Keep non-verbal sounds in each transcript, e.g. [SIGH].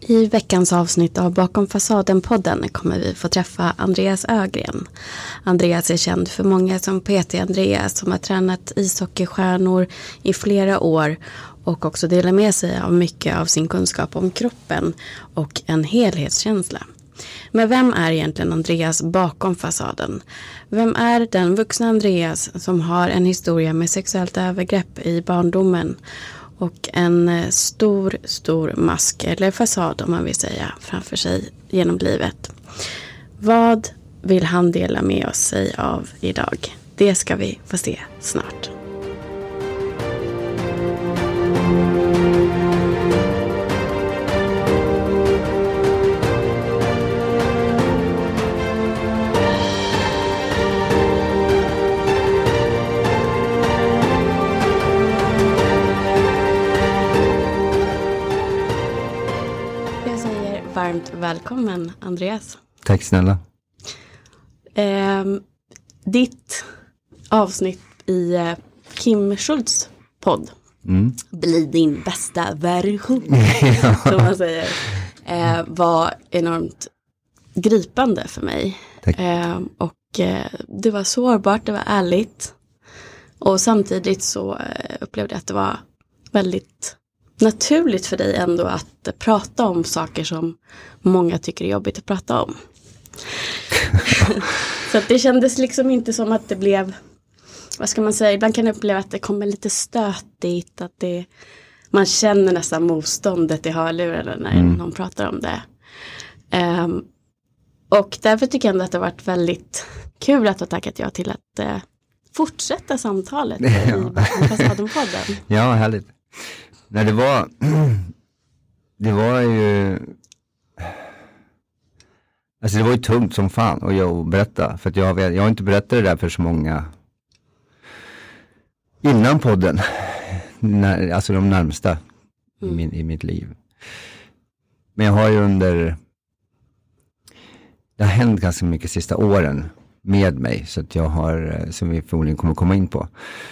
I veckans avsnitt av Bakom fasaden-podden kommer vi få träffa Andreas Ögren. Andreas är känd för många som PT Andreas som har tränat ishockeystjärnor i flera år och också delar med sig av mycket av sin kunskap om kroppen och en helhetskänsla. Men vem är egentligen Andreas bakom fasaden? Vem är den vuxna Andreas som har en historia med sexuellt övergrepp i barndomen och en eh, stor, stor mask eller fasad om man vill säga framför sig genom livet. Vad vill han dela med sig av idag? Det ska vi få se snart. Välkommen Andreas. Tack snälla. Eh, ditt avsnitt i eh, Kim Schultz podd. Mm. Bli din bästa version. [LAUGHS] Som man säger. Eh, var enormt gripande för mig. Eh, och eh, det var sårbart, det var ärligt. Och samtidigt så eh, upplevde jag att det var väldigt naturligt för dig ändå att prata om saker som många tycker är jobbigt att prata om. [LAUGHS] så det kändes liksom inte som att det blev, vad ska man säga, ibland kan jag uppleva att det kommer lite stötigt, att det, man känner nästan motståndet i hörlurarna när mm. någon pratar om det. Um, och därför tycker jag ändå att det har varit väldigt kul att ha tackat ja till att uh, fortsätta samtalet [LAUGHS] ja. i Fasaden-podden. Ja, härligt. Nej, det var, [CLEARS THROAT] det var ju, alltså det var ju tungt som fan att jag berätta. För att jag, jag har inte berättat det där för så många innan podden. När, alltså de närmsta mm. i, min, i mitt liv. Men jag har ju under, det har hänt ganska mycket sista åren med mig. Så att jag har, som vi förmodligen kommer komma in på.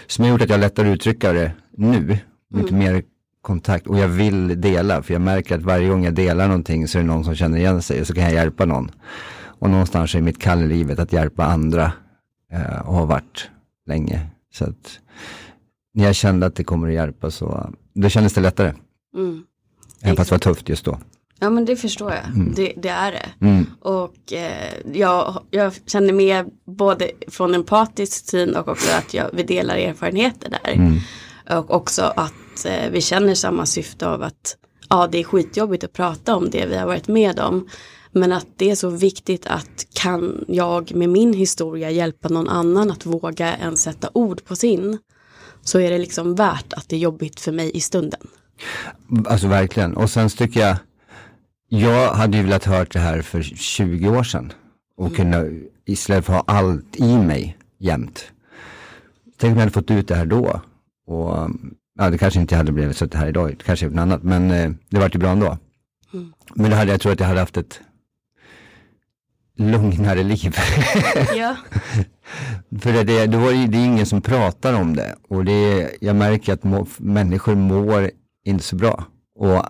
Som har gjort att jag lättare uttrycka det nu. Mm. mer kontakt och jag vill dela för jag märker att varje gång jag delar någonting så är det någon som känner igen sig och så kan jag hjälpa någon. Och någonstans är mitt kall i livet att hjälpa andra eh, och har varit länge. Så att när jag kände att det kommer att hjälpa så då kändes det lättare. Mm. Även fast det var tufft just då. Ja men det förstår jag, mm. det, det, är det. Mm. Och eh, jag, jag känner med både från empatisk syn och också att jag, vi delar erfarenheter där. Mm. Och också att eh, vi känner samma syfte av att ja, det är skitjobbigt att prata om det vi har varit med om. Men att det är så viktigt att kan jag med min historia hjälpa någon annan att våga ens sätta ord på sin. Så är det liksom värt att det är jobbigt för mig i stunden. Alltså verkligen. Och sen tycker jag, jag hade ju velat hört det här för 20 år sedan. Och mm. kunna istället för att ha allt i mig jämt. Tänk om jag hade fått ut det här då. Och ja, det kanske inte hade blivit så här idag, det kanske är något annat, men eh, det vart ju bra ändå. Mm. Men det hade, jag tror att jag hade haft ett lugnare liv. [LAUGHS] ja. För det, det, det är ingen som pratar om det och det, jag märker att må, människor mår inte så bra. Och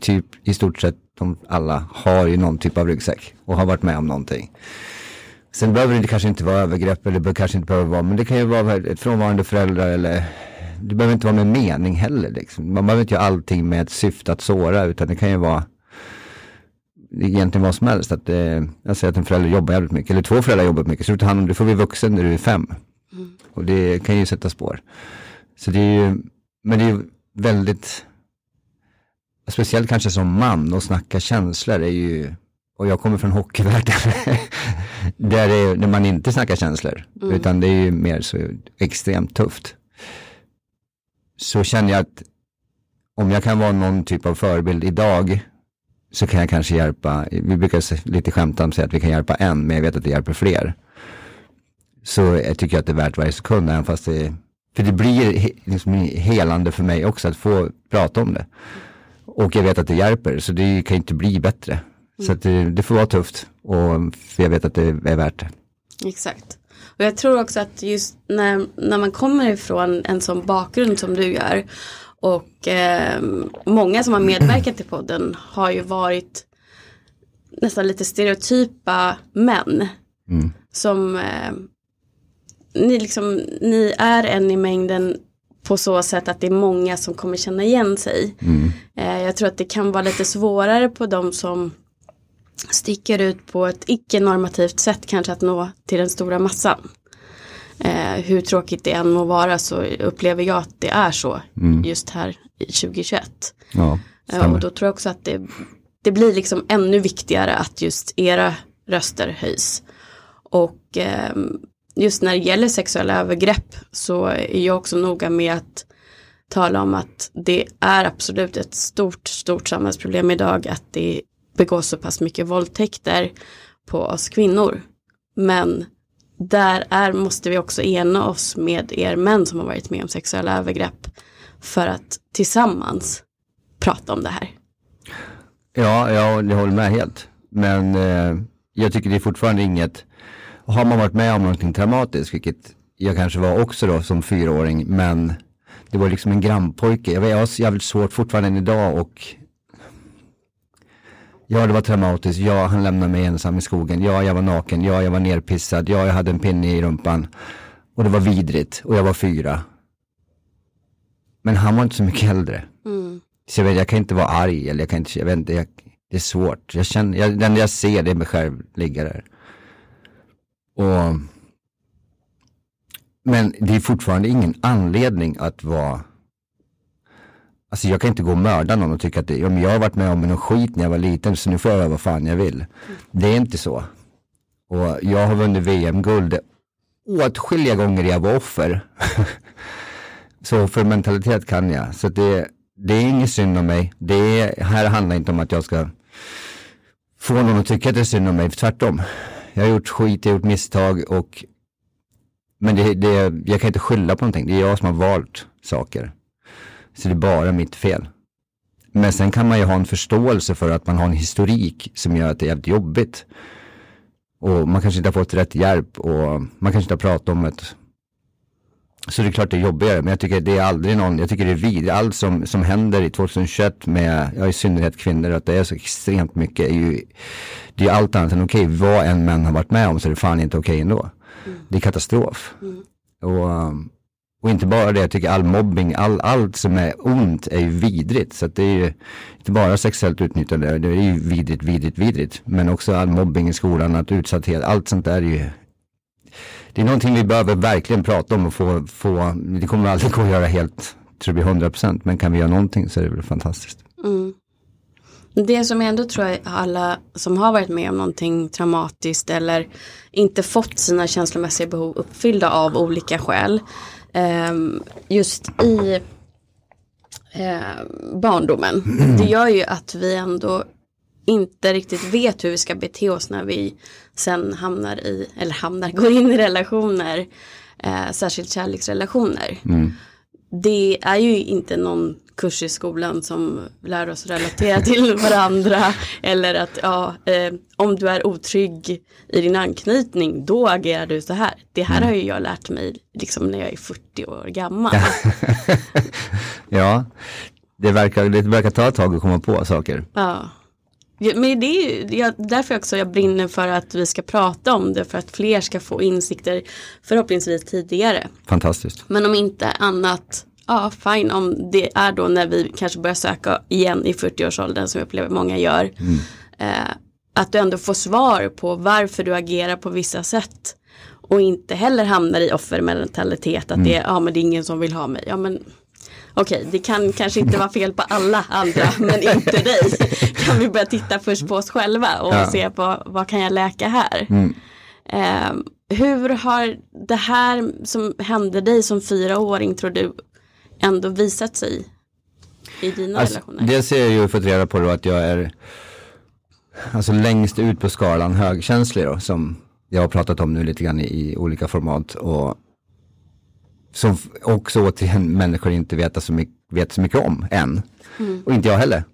typ i stort sett de alla har ju någon typ av ryggsäck och har varit med om någonting. Sen behöver det kanske inte vara övergrepp eller det kanske inte behöver vara, men det kan ju vara ett frånvarande föräldrar eller det behöver inte vara med mening heller. Liksom. Man behöver inte göra allting med ett syfte att såra utan det kan ju vara egentligen vad som helst. Att, eh, jag säger att en förälder jobbar jävligt mycket, eller två föräldrar jobbar mycket, så du tar hand om, du får bli vuxen när du är fem. Mm. Och det kan ju sätta spår. Så det är ju, men det är ju väldigt, speciellt kanske som man och snacka känslor är ju, och jag kommer från hockeyvärlden, [LAUGHS] där, är, där man inte snackar känslor, mm. utan det är ju mer så extremt tufft så känner jag att om jag kan vara någon typ av förebild idag så kan jag kanske hjälpa, vi brukar lite skämtsamt säga att vi kan hjälpa en, men jag vet att det hjälper fler. Så jag tycker att det är värt varje sekund, även fast det, för det blir liksom helande för mig också att få prata om det. Och jag vet att det hjälper, så det kan inte bli bättre. Så att det, det får vara tufft, och för jag vet att det är värt det. Exakt. Och jag tror också att just när, när man kommer ifrån en sån bakgrund som du gör Och eh, många som har medverkat i podden har ju varit nästan lite stereotypa män. Mm. Som eh, ni, liksom, ni är en i mängden på så sätt att det är många som kommer känna igen sig. Mm. Eh, jag tror att det kan vara lite svårare på de som sticker ut på ett icke-normativt sätt kanske att nå till den stora massan. Eh, hur tråkigt det än må vara så upplever jag att det är så Mm. just här i 2021. Ja, Eh, och då tror jag också att det, det blir liksom ännu viktigare att just era röster höjs. Och ehm, just när det gäller sexuella övergrepp så är jag också noga med att tala om att det är absolut ett stort, stort samhällsproblem idag att det begås så pass mycket våldtäkter på oss kvinnor. Men där är, måste vi också ena oss med er män som har varit med om sexuella övergrepp för att tillsammans prata om det här. Ja, jag, jag håller med helt. Men eh, jag tycker det är fortfarande inget, har man varit med om någonting traumatiskt, vilket jag kanske var också då som fyraåring, men det var liksom en grannpojke. Jag, jag har svårt fortfarande än idag och Ja, det var traumatiskt. Ja, han lämnade mig ensam i skogen. Ja, jag var naken. Ja, jag var nerpissad. Ja, jag hade en pinne i rumpan. Och det var vidrigt. Och jag var fyra. Men han var inte så mycket äldre. Mm. Så jag, vet, jag kan inte vara arg eller jag kan inte, jag vet inte, jag, det är svårt. Jag känner, jag, den jag ser det är mig själv ligga där. Och, men det är fortfarande ingen anledning att vara, alltså jag kan inte gå och mörda någon och tycka att det, ja, men jag har varit med om någon skit när jag var liten så nu får jag göra vad fan jag vill. Det är inte så. Och jag har vunnit VM-guld åtskilliga gånger jag var offer. [LAUGHS] Så för mentalitet kan jag. Så det, det är inget synd om mig. Det är, här handlar inte om att jag ska få någon att tycka att det är synd om mig. Tvärtom. Jag har gjort skit, jag har gjort misstag och men det, det, jag kan inte skylla på någonting. Det är jag som har valt saker. Så det är bara mitt fel. Men sen kan man ju ha en förståelse för att man har en historik som gör att det är jävligt jobbigt. Och man kanske inte har fått rätt hjälp och man kanske inte har pratat om det. Så det är klart det är jobbigare, men jag tycker det är aldrig någon, jag tycker det är vid, allt som, som händer i 2021 med, ja i synnerhet kvinnor, att det är så extremt mycket, är ju, det är allt annat än okej, vad en män har varit med om så är det fan inte okej ändå. Det är katastrof. Och, um, och inte bara det, jag tycker all mobbing, all, allt som är ont är ju vidrigt. Så att det är ju inte bara sexuellt utnyttjande, det är ju vidrigt, vidrigt, vidrigt. Men också all mobbing i skolan, att utsatthet, allt sånt där är ju det är någonting vi behöver verkligen prata om och få, få det kommer aldrig gå att göra helt, tror vi 100% men kan vi göra någonting så är det väl fantastiskt. Mm. Det som jag ändå tror är alla som har varit med om någonting traumatiskt eller inte fått sina känslomässiga behov uppfyllda av olika skäl ehm, just i eh, barndomen. Det gör ju att vi ändå inte riktigt vet hur vi ska bete oss när vi sen hamnar i, eller hamnar, [LAUGHS] går in i relationer, eh, särskilt kärleksrelationer. Det är ju inte någon kurs i skolan som lär oss relatera till [LAUGHS] varandra eller att ja, eh, om du är otrygg i din anknytning då agerar du så här. Det här har ju jag lärt mig liksom när jag är 40 år gammal. [LAUGHS] Ja, det verkar, det verkar ta ett tag att komma på saker. Ja. Men det är ju jag, därför också jag brinner för att vi ska prata om det för att fler ska få insikter förhoppningsvis tidigare. Fantastiskt. Men om inte annat, ja fine om det är då när vi kanske börjar söka igen i 40-årsåldern som jag upplever många gör. Eh, att du ändå får svar på varför du agerar på vissa sätt. Och inte heller hamnar i offermentalitet att det, är, ja, men det är ingen som vill ha mig. Ja, men, Okej, det kan kanske inte vara fel på alla andra [LAUGHS] men inte dig. [LAUGHS] Kan vi börja titta först på oss själva och Ja. se på vad kan jag läka här. Eh, hur har det här som hände dig som fyraåring tror du ändå visat sig i dina Alltså, relationer? dels har jag ju fått reda på då att jag är alltså längst ut på skalan högkänslig då, som jag har pratat om nu lite grann i, i olika format och som också återigen människor inte vet så mycket, vet så mycket om än. Och inte jag heller.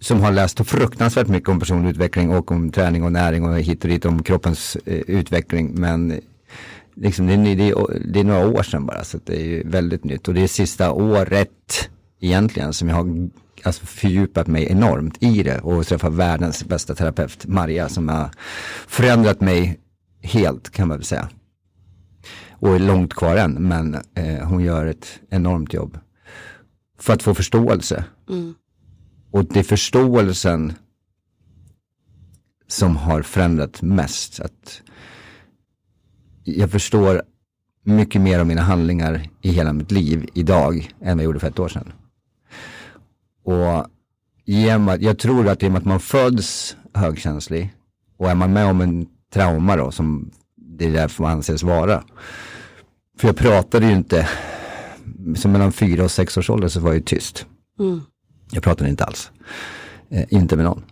Som har läst fruktansvärt mycket om personlig utveckling och om träning och näring och hit och dit om kroppens eh, utveckling. Men liksom det, är, det, är, det är några år sedan bara så det är ju väldigt nytt och det är sista året egentligen som jag har alltså, fördjupat mig enormt i det och träffat världens bästa terapeut, Maria, som har förändrat mig helt kan man väl säga. Och är långt kvar än, men eh, hon gör ett enormt jobb. För att få förståelse. Mm. Och det är förståelsen som har förändrat mest. Att jag förstår mycket mer om mina handlingar i hela mitt liv idag än vad jag gjorde för ett år sedan. Och jag tror att i och med att man föds högkänslig och är man med om en trauma då som det är därför man anses vara. För jag pratade ju inte, som mellan fyra och sex års ålder så var jag ju tyst. Mm. Jag pratade inte alls. Eh, inte med någon.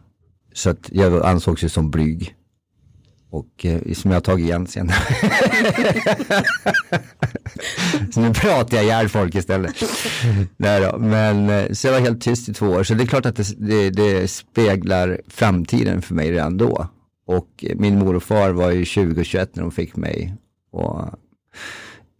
Så att jag ansågs ju som blyg. Och eh, som jag har tagit igen senare. så nu pratar jag ihjäl folk istället. Nej då, men eh, så jag var helt tyst i två år. Så det är klart att det, det, det speglar framtiden för mig redan då. Och min mor och far var ju 20 och 21 när de fick mig. Och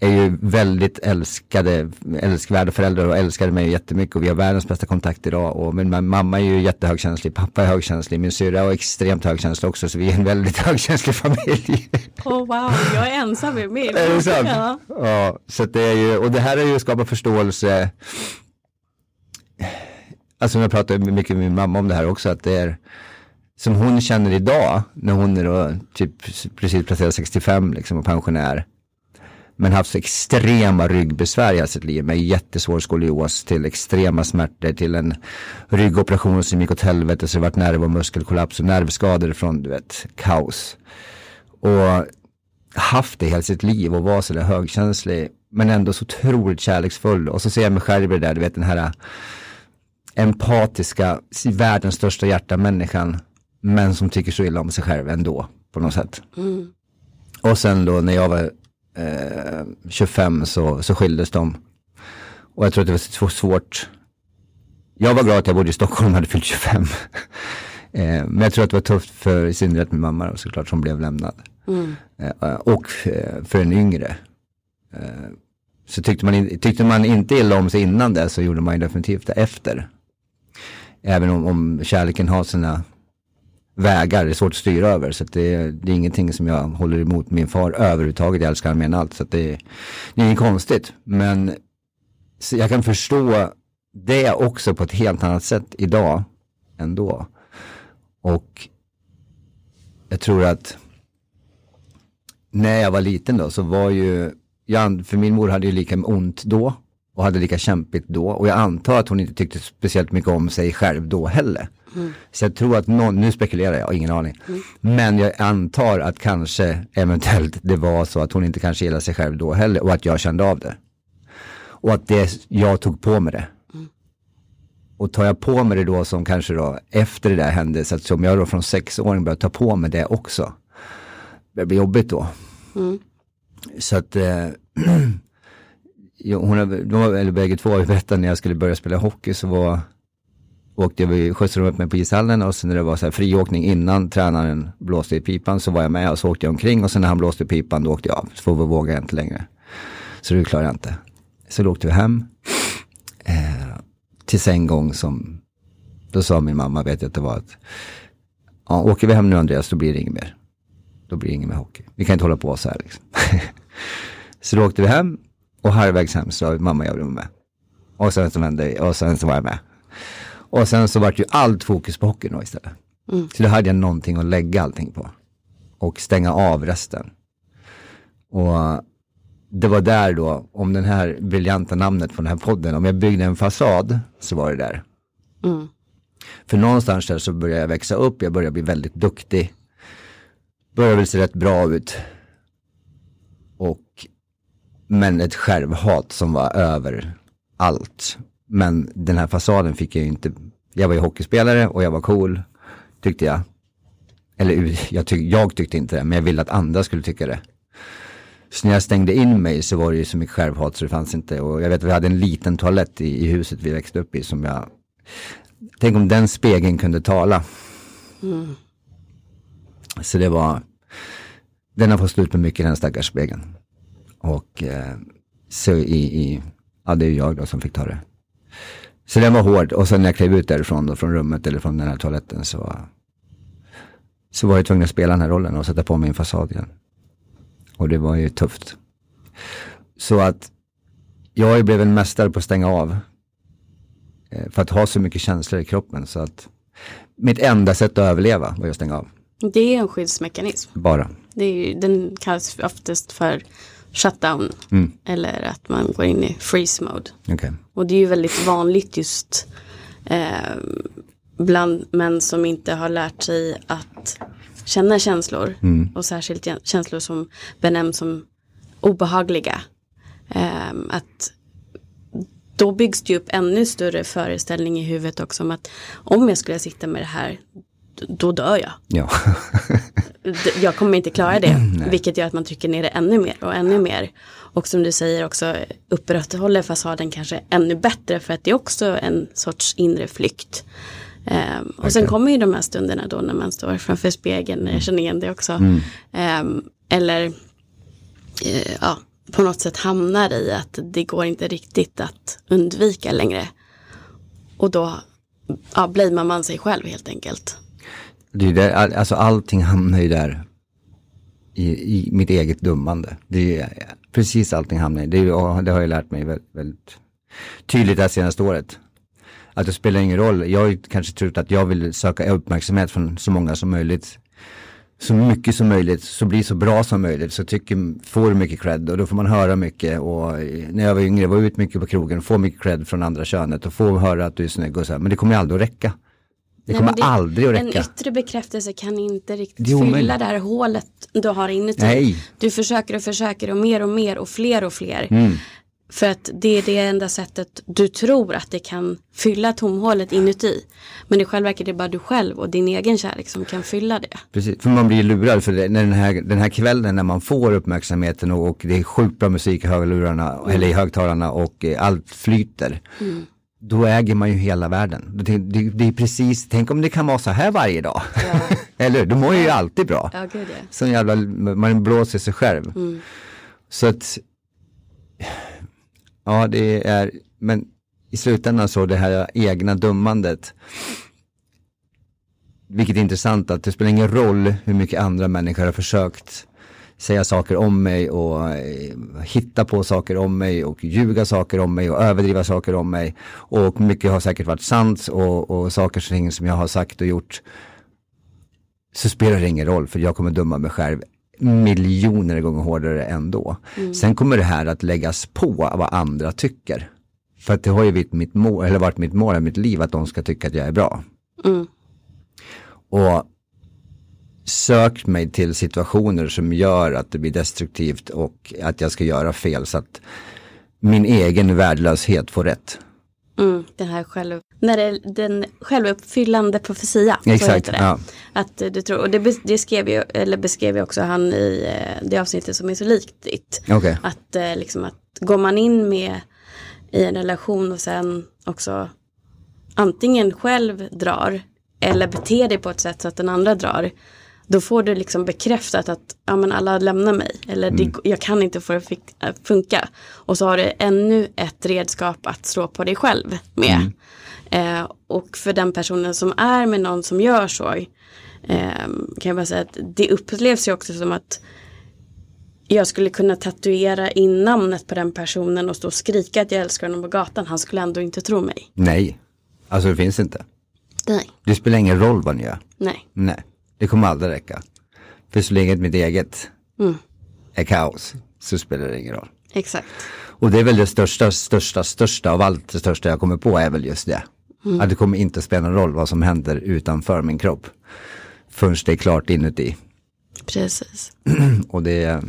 är ju väldigt älskade, älskvärda föräldrar och älskade mig jättemycket och vi har världens bästa kontakt idag. Och min mamma är ju jättehögkänslig, pappa är högkänslig, min syrra är extremt högkänslig också så vi är en väldigt [LAUGHS] högkänslig familj. Oh wow, jag är ensam i min. Är det sant? Ja. ja. så det är ju, och det här är ju att skapa förståelse. Alltså jag pratar mycket med min mamma om det här också, att det är som hon känner idag när hon är då typ precis passerat 65 liksom och pensionär men haft extrema ryggbesvär i hela sitt liv med jättesvår skolios till extrema smärtor till en ryggoperation som gick åt helvete så det vart nerv och muskelkollaps och nervskador från du vet kaos. Och haft det hela sitt liv och var sådär högkänslig men ändå så otroligt kärleksfull och så ser jag mig själv i det där, du vet den här empatiska, världens största hjärta människan men som tycker så illa om sig själv ändå på något sätt. Mm. Och sen då när jag var eh, 25 så, så skildes de. Och jag tror att det var så svårt. Jag var glad att jag bodde i Stockholm och hade fyllt 25. [LAUGHS] eh, men jag tror att det var tufft för i synnerhet min mamma såklart som blev lämnad. Mm. Eh, och eh, för en yngre. Eh, så tyckte man, tyckte man inte illa om sig innan det så gjorde man ju definitivt det efter. Även om, om kärleken har sina vägar, det är svårt att styra över. Så det, det, är ingenting som jag håller emot min far överhuvudtaget. Jag älskar honom allt. Så det, det är inget konstigt. Men jag kan förstå det också på ett helt annat sätt idag ändå. Och jag tror att när jag var liten då så var ju, jag, för min mor hade ju lika ont då och hade lika kämpigt då. Och jag antar att hon inte tyckte speciellt mycket om sig själv då heller. Mm. Så jag tror att någon, nu spekulerar jag, ingen aning. Mm. Men jag antar att kanske eventuellt det var så att hon inte kanske gillade sig själv då heller och att jag kände av det. Och att det, jag tog på mig det. Mm. Och tar jag på mig det då som kanske då efter det där hände, så att som jag då från sexåring började ta på mig det också. Det blir jobbigt då. Mm. Så att eh, [CLEARS THROAT] hon, de, eller bägge två har berättat när jag skulle börja spela hockey så var åkte jag, skjutsade de upp mig på ishallen och sen när det var så här friåkning innan tränaren blåste i pipan så var jag med och så åkte jag omkring och sen när han blåste i pipan då åkte jag av. Så vågade jag inte längre. Så det klarade jag inte. Så då åkte vi hem. Eh, tills en gång som, då sa min mamma, vet jag att det var att, ja, åker vi hem nu Andreas då blir det inget mer. Då blir det inget mer hockey. Vi kan inte hålla på så här liksom. [LAUGHS] så då åkte vi hem och halvvägs hem så mamma jag med. Och sen så hände, och sen så var jag med. Och sen så vart ju allt fokus på hockeyn då istället. Mm. Så då hade jag någonting att lägga allting på. Och stänga av resten. Och det var där då, om den här briljanta namnet på den här podden, om jag byggde en fasad så var det där. Mm. För någonstans där så började jag växa upp, jag började bli väldigt duktig. Började väl se rätt bra ut. Men ett självhat som var över allt. Men den här fasaden fick jag ju inte. Jag var ju hockeyspelare och jag var cool, tyckte jag. Eller jag, tyck, jag tyckte inte det, men jag ville att andra skulle tycka det. Så när jag stängde in mig så var det ju så mycket självhat så det fanns inte. Och jag vet att vi hade en liten toalett i, i huset vi växte upp i som jag... Tänk om den spegeln kunde tala. Mm. Så det var... Den har fått slut med mycket den stackars spegeln. Och eh, så i, i... Ja, det är jag då som fick ta det. Så den var hård och sen när jag klev ut därifrån då, från rummet eller från den här toaletten så, så var jag tvungen att spela den här rollen och sätta på mig en fasad igen. Och det var ju tufft. Så att jag blev en mästare på att stänga av. Eh, för att ha så mycket känslor i kroppen så att mitt enda sätt att överleva var att stänga av. Det är en skyddsmekanism. Bara. Det är ju, den kallas oftast för shutdown. Mm. Eller att man går in i freeze mode. Okay. Och det är ju väldigt vanligt just eh, bland män som inte har lärt sig att känna känslor. Mm. Och särskilt känslor som benämns som obehagliga. Eh, att då byggs det upp ännu större föreställning i huvudet också om att om jag skulle sitta med det här då dör jag. Ja. jag kommer inte klara det. [CLEARS THROAT] vilket gör att man trycker ner det ännu mer och ännu mer. Och som du säger också upprätthåller fasaden kanske ännu bättre för att det är också en sorts inre flykt. Um, och sen kommer ju de här stunderna då när man står framför spegeln, jag känner igen det också. Mm. Um, eller uh, ja, på något sätt hamnar i att det går inte riktigt att undvika längre. Och då ja, blamear man sig själv helt enkelt. Det är där, alltså allting hamnar ju där i, i mitt eget dummande. Det är, precis allting hamnar i, det, är, det har jag lärt mig väldigt, väldigt tydligt det här senaste året. Att det spelar ingen roll, jag har kanske trott att jag vill söka uppmärksamhet från så många som möjligt. Så mycket som möjligt, så bli så bra som möjligt, så tycker, får du mycket cred och då får man höra mycket och eh, när jag var yngre var jag ute mycket på krogen, få mycket cred från andra könet och få höra att du är snygg och så här, men det kommer ju aldrig att räcka. Det kommer det, aldrig att räcka. En yttre bekräftelse kan inte riktigt det fylla det här hålet du har inuti. Nej. Du försöker och försöker och mer och mer och fler och fler. Mm. För att det är det enda sättet du tror att det kan fylla tomhålet inuti. Men i själva verket är det bara du själv och din egen kärlek som kan fylla det. Precis, för man blir lurad för när den, här, den här kvällen när man får uppmärksamheten och, och det är sjukt bra musik i hörlurarna mm. eller i högtalarna och eh, allt flyter. Mm då äger man ju hela världen. Det, det, det, är precis, tänk om det kan vara så här varje dag. Ja. [LAUGHS] Eller då mår jag ju alltid bra. Ja, gud, ja. Så jävla, man blåser sig själv. Mm. Så att, ja det är, men i slutändan så det här egna dömandet. Vilket är intressant att det spelar ingen roll hur mycket andra människor har försökt säga saker om mig och eh, hitta på saker om mig och ljuga saker om mig och överdriva saker om mig. Och mycket har säkert varit sant och, och saker som jag har sagt och gjort. Så spelar det ingen roll för jag kommer döma mig själv miljoner gånger hårdare ändå. Mm. Sen kommer det här att läggas på vad andra tycker. För att det har ju varit mitt mål, eller varit mitt mål i mitt liv att de ska tycka att jag är bra. Mm. Och sökt mig till situationer som gör att det blir destruktivt och att jag ska göra fel så att min egen värdelöshet får rätt. Mm, den här själv, när det den självuppfyllande profetia. Exakt. Det. Ja. Att du tror, och det, det skrev ju, eller beskrev ju också han i eh, det avsnittet som är så likt ditt. Okay. Att, eh, liksom, att går man in med i en relation och sen också antingen själv drar eller beter dig på ett sätt så att den andra drar då får du liksom bekräftat att ja, men alla lämnar mig. Eller mm. det, jag kan inte få det att funka. Och så har du ännu ett redskap att slå på dig själv med. Mm. Eh, och för den personen som är med någon som gör så. Eh, kan jag bara säga att det upplevs ju också som att jag skulle kunna tatuera in namnet på den personen och stå och skrika att jag älskar honom på gatan. Han skulle ändå inte tro mig. Nej, alltså det finns inte. Nej. Det spelar ingen roll vad ni gör. Nej. Nej. Det kommer aldrig räcka. För så länge mitt eget mm. är kaos så spelar det ingen roll. Exakt. Och det är väl det största, största, största av allt det största jag kommer på är väl just det. Mm. Att det kommer inte spela någon roll vad som händer utanför min kropp. Förrän det är klart inuti. Precis. [CLEARS THROAT] och det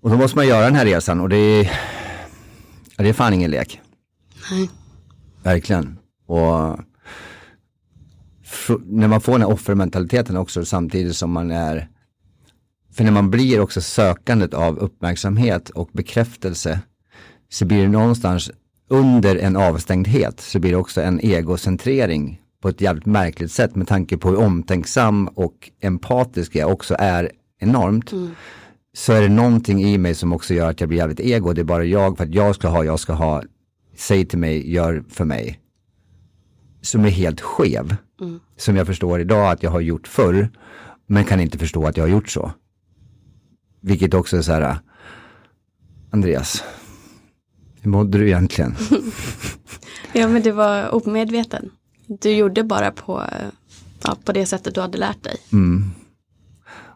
Och då måste man göra den här resan och det är, det är fan ingen lek. Nej. Verkligen. Och när man får den här offermentaliteten också samtidigt som man är för när man blir också sökandet av uppmärksamhet och bekräftelse så blir det någonstans under en avstängdhet så blir det också en egocentrering på ett jävligt märkligt sätt med tanke på hur omtänksam och empatisk jag också är enormt. Mm. Så är det någonting i mig som också gör att jag blir jävligt ego, det är bara jag för att jag ska ha, jag ska ha säger till mig, gör för mig. Som är helt skev. Mm. Som jag förstår idag att jag har gjort förr. Men kan inte förstå att jag har gjort så. Vilket också är så här, Andreas, hur mådde du egentligen? [LAUGHS] ja men du var omedveten. Du gjorde bara på, ja, på det sättet du hade lärt dig. Mm.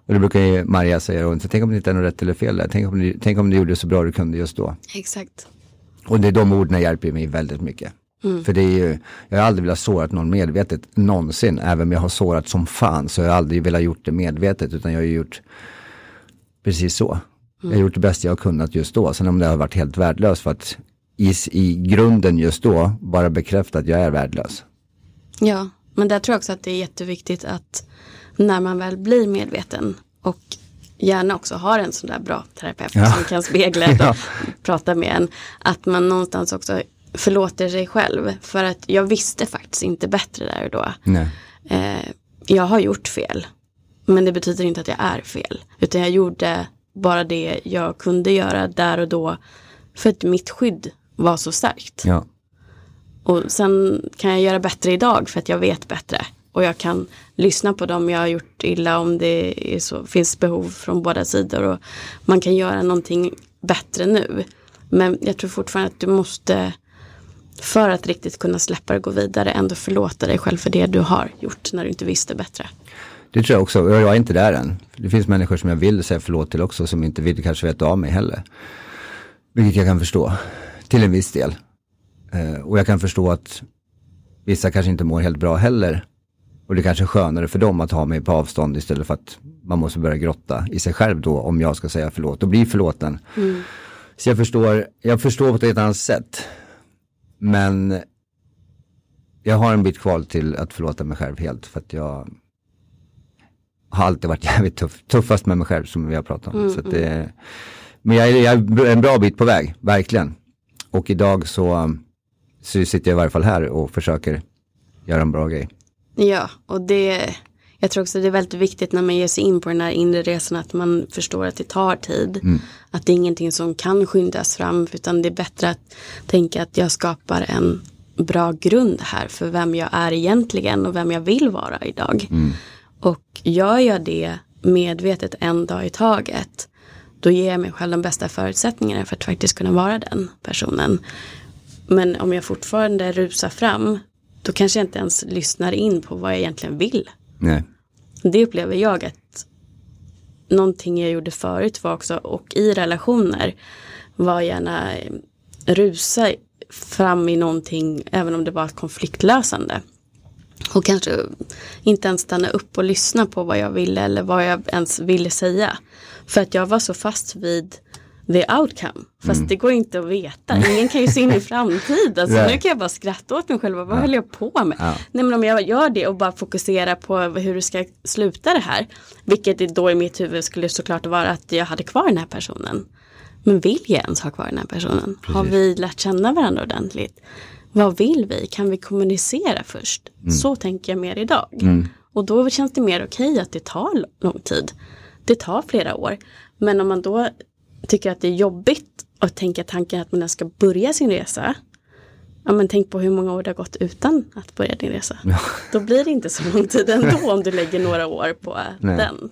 Och det brukar ju Maria säga, och tänk om det inte är något rätt eller fel där. Tänk om, du, tänk om du gjorde så bra du kunde just då. Exakt. Och det är de orden hjälper mig väldigt mycket. Mm. För det är ju, jag har aldrig velat såra någon medvetet någonsin. Även om jag har sårat som fan så har jag aldrig velat gjort det medvetet. Utan jag har gjort precis så. Mm. Jag har gjort det bästa jag har kunnat just då. Sen om det har varit helt värdelöst för att i, i grunden just då bara bekräfta att jag är värdelös. Ja, men där tror jag också att det är jätteviktigt att när man väl blir medveten och gärna också har en sån där bra terapeut ja. som kan spegla och [LAUGHS] ja. prata med en. Att man någonstans också förlåter sig själv. För att jag visste faktiskt inte bättre där och då. Eh, jag har gjort fel. Men det betyder inte att jag är fel. Utan jag gjorde bara det jag kunde göra där och då. För att mitt skydd var så starkt. Ja. Och sen kan jag göra bättre idag för att jag vet bättre. Och jag kan lyssna på dem jag har gjort illa om det så, finns behov från båda sidor. Och man kan göra någonting bättre nu. Men jag tror fortfarande att du måste, för att riktigt kunna släppa det och gå vidare, ändå förlåta dig själv för det du har gjort när du inte visste bättre. Det tror jag också, jag är inte där än. Det finns människor som jag vill säga förlåt till också som inte vill kanske veta av mig heller. Vilket jag kan förstå, till en viss del. Eh, och jag kan förstå att vissa kanske inte mår helt bra heller och det kanske är skönare för dem att ha mig på avstånd istället för att man måste börja grotta i sig själv då om jag ska säga förlåt och bli förlåten. Mm. Så jag förstår, jag förstår på ett annat sätt. Men jag har en bit kvar till att förlåta mig själv helt för att jag har alltid varit [LAUGHS] jävligt tuff, tuffast med mig själv som vi har pratat om. Mm, så det, mm. men jag är, jag är en bra bit på väg, verkligen. Och idag så, så sitter jag i varje fall här och försöker göra en bra grej. Ja, och det, jag tror också det är väldigt viktigt när man ger sig in på den här inre resan att man förstår att det tar tid. Mm. Att det är ingenting som kan skyndas fram utan det är bättre att tänka att jag skapar en bra grund här för vem jag är egentligen och vem jag vill vara idag. Mm. Och gör jag det medvetet en dag i taget då ger jag mig själv de bästa förutsättningarna för att faktiskt kunna vara den personen. Men om jag fortfarande rusar fram då kanske jag inte ens lyssnar in på vad jag egentligen vill. Nej. Det upplever jag att någonting jag gjorde förut var också, och i relationer, var gärna rusa fram i någonting, även om det var konfliktlösande. Och kanske inte ens stanna upp och lyssna på vad jag ville eller vad jag ens ville säga. För att jag var så fast vid the outcome. Fast mm. det går inte att veta. Ingen kan ju se in i framtiden. Alltså, Nu kan jag bara skratta åt mig själv. Vad ja. höll jag på med? Ja. Nej, men om jag gör det och bara fokuserar på hur det ska sluta det här. Vilket då i mitt huvud skulle såklart vara att jag hade kvar den här personen. Men vill jag ens ha kvar den här personen? Precis. Har vi lärt känna varandra ordentligt? Vad vill vi? Kan vi kommunicera först? Mm. Så tänker jag mer idag. Mm. Och då känns det mer okej okay att det tar lång tid. Det tar flera år. Men om man då tycker att det är jobbigt att tänka tanken att man ska börja sin resa. Ja men tänk på hur många år det har gått utan att börja din resa. Ja. Då blir det inte så lång tid ändå om du lägger några år på Nej. den.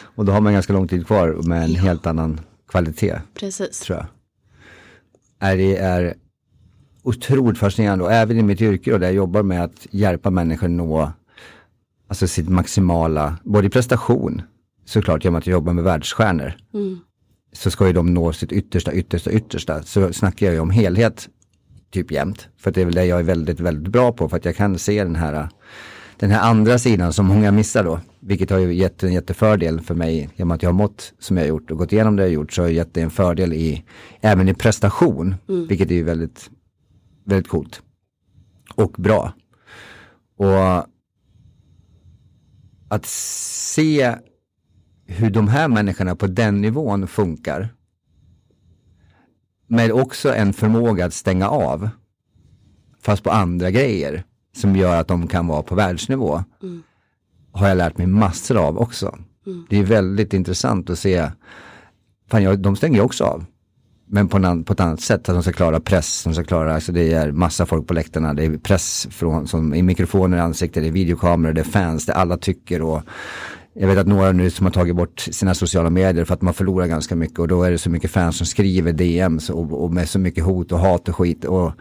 Och då har man ganska lång tid kvar med en ja. helt annan kvalitet. Precis. Tror jag. Är det är otroligt fascinerande och även i mitt yrke då, där jag jobbar med att hjälpa människor nå alltså sitt maximala, både i prestation såklart genom att jag jobbar med världsstjärnor. Mm så ska ju de nå sitt yttersta, yttersta, yttersta. Så snackar jag ju om helhet typ jämt. För det är väl det jag är väldigt, väldigt bra på. För att jag kan se den här, den här andra sidan som många missar då. Vilket har ju gett en jättefördel för mig. Genom att jag har mått som jag har gjort och gått igenom det jag har gjort. Så har jag gett det en fördel i, även i prestation. Mm. Vilket är ju väldigt, väldigt coolt. Och bra. Och att se hur de här människorna på den nivån funkar. Med också en förmåga att stänga av. Fast på andra grejer. Som gör att de kan vara på världsnivå. Mm. Har jag lärt mig massor av också. Mm. Det är väldigt intressant att se. Fan, jag, de stänger ju också av. Men på, en, på ett annat sätt, att de ska klara press, de ska klara, alltså det är massa folk på läktarna, det är press från, som i mikrofoner i ansiktet, det är videokameror, det är fans, det alla tycker och jag vet att några nu som har tagit bort sina sociala medier för att man förlorar ganska mycket och då är det så mycket fans som skriver DMs och, och med så mycket hot och hat och skit och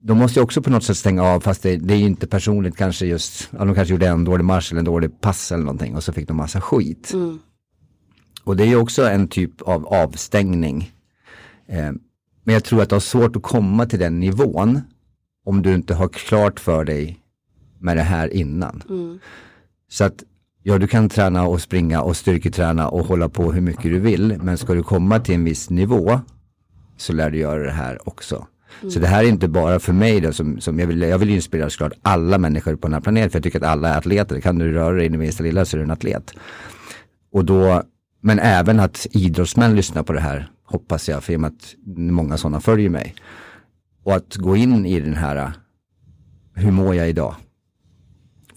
de måste ju också på något sätt stänga av fast det, det är ju inte personligt kanske just, ja, de kanske gjorde en dålig marsch eller en dålig pass eller någonting och så fick de massa skit. Mm. Och det är ju också en typ av avstängning. Eh, men jag tror att det har svårt att komma till den nivån om du inte har klart för dig med det här innan. Mm. Så att ja, du kan träna och springa och styrketräna och hålla på hur mycket du vill. Men ska du komma till en viss nivå så lär du göra det här också. Mm. Så det här är inte bara för mig då, som, som jag, vill, jag vill inspirera såklart alla människor på den här planeten. För jag tycker att alla är atleter. Kan du röra dig in i minsta lilla så är du en atlet. Och då, men även att idrottsmän lyssnar på det här, hoppas jag, för i och med att många sådana följer mig. Och att gå in i den här, hur mår jag idag?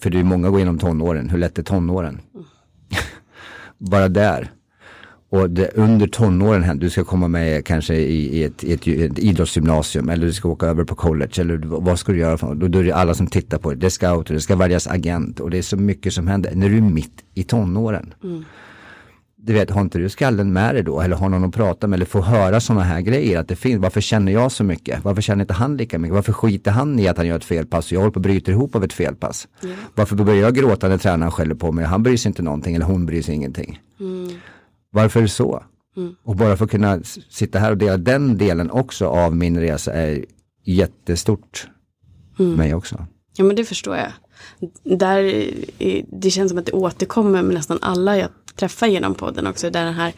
För det är många går igenom tonåren, hur lätt är tonåren? Mm. [LAUGHS] Bara där. Och det, under tonåren här, du ska komma med kanske i, i, ett, i ett, ett, idrottsgymnasium eller du ska åka över på college eller vad ska du göra för Då, då är det alla som tittar på det. Det är scouter, det ska väljas agent och det är så mycket som händer när du är mitt i tonåren. Mm. Du vet, har inte du skallen med dig då eller har någon att prata med eller få höra sådana här grejer att det finns. Varför känner jag så mycket? Varför känner inte han lika mycket? Varför skiter han i att han gör ett felpass och jag håller på att bryta ihop av ett felpass? Mm. Varför börjar jag gråta när tränaren skäller på mig? Han bryr sig inte någonting eller hon bryr sig ingenting. Mm. Varför så? Mm. Och bara för att kunna sitta här och dela den delen också av min resa är jättestort mm. mig också. Ja men det förstår jag. Där, det känns som att det återkommer med nästan alla jag träffar genom podden också. Där den här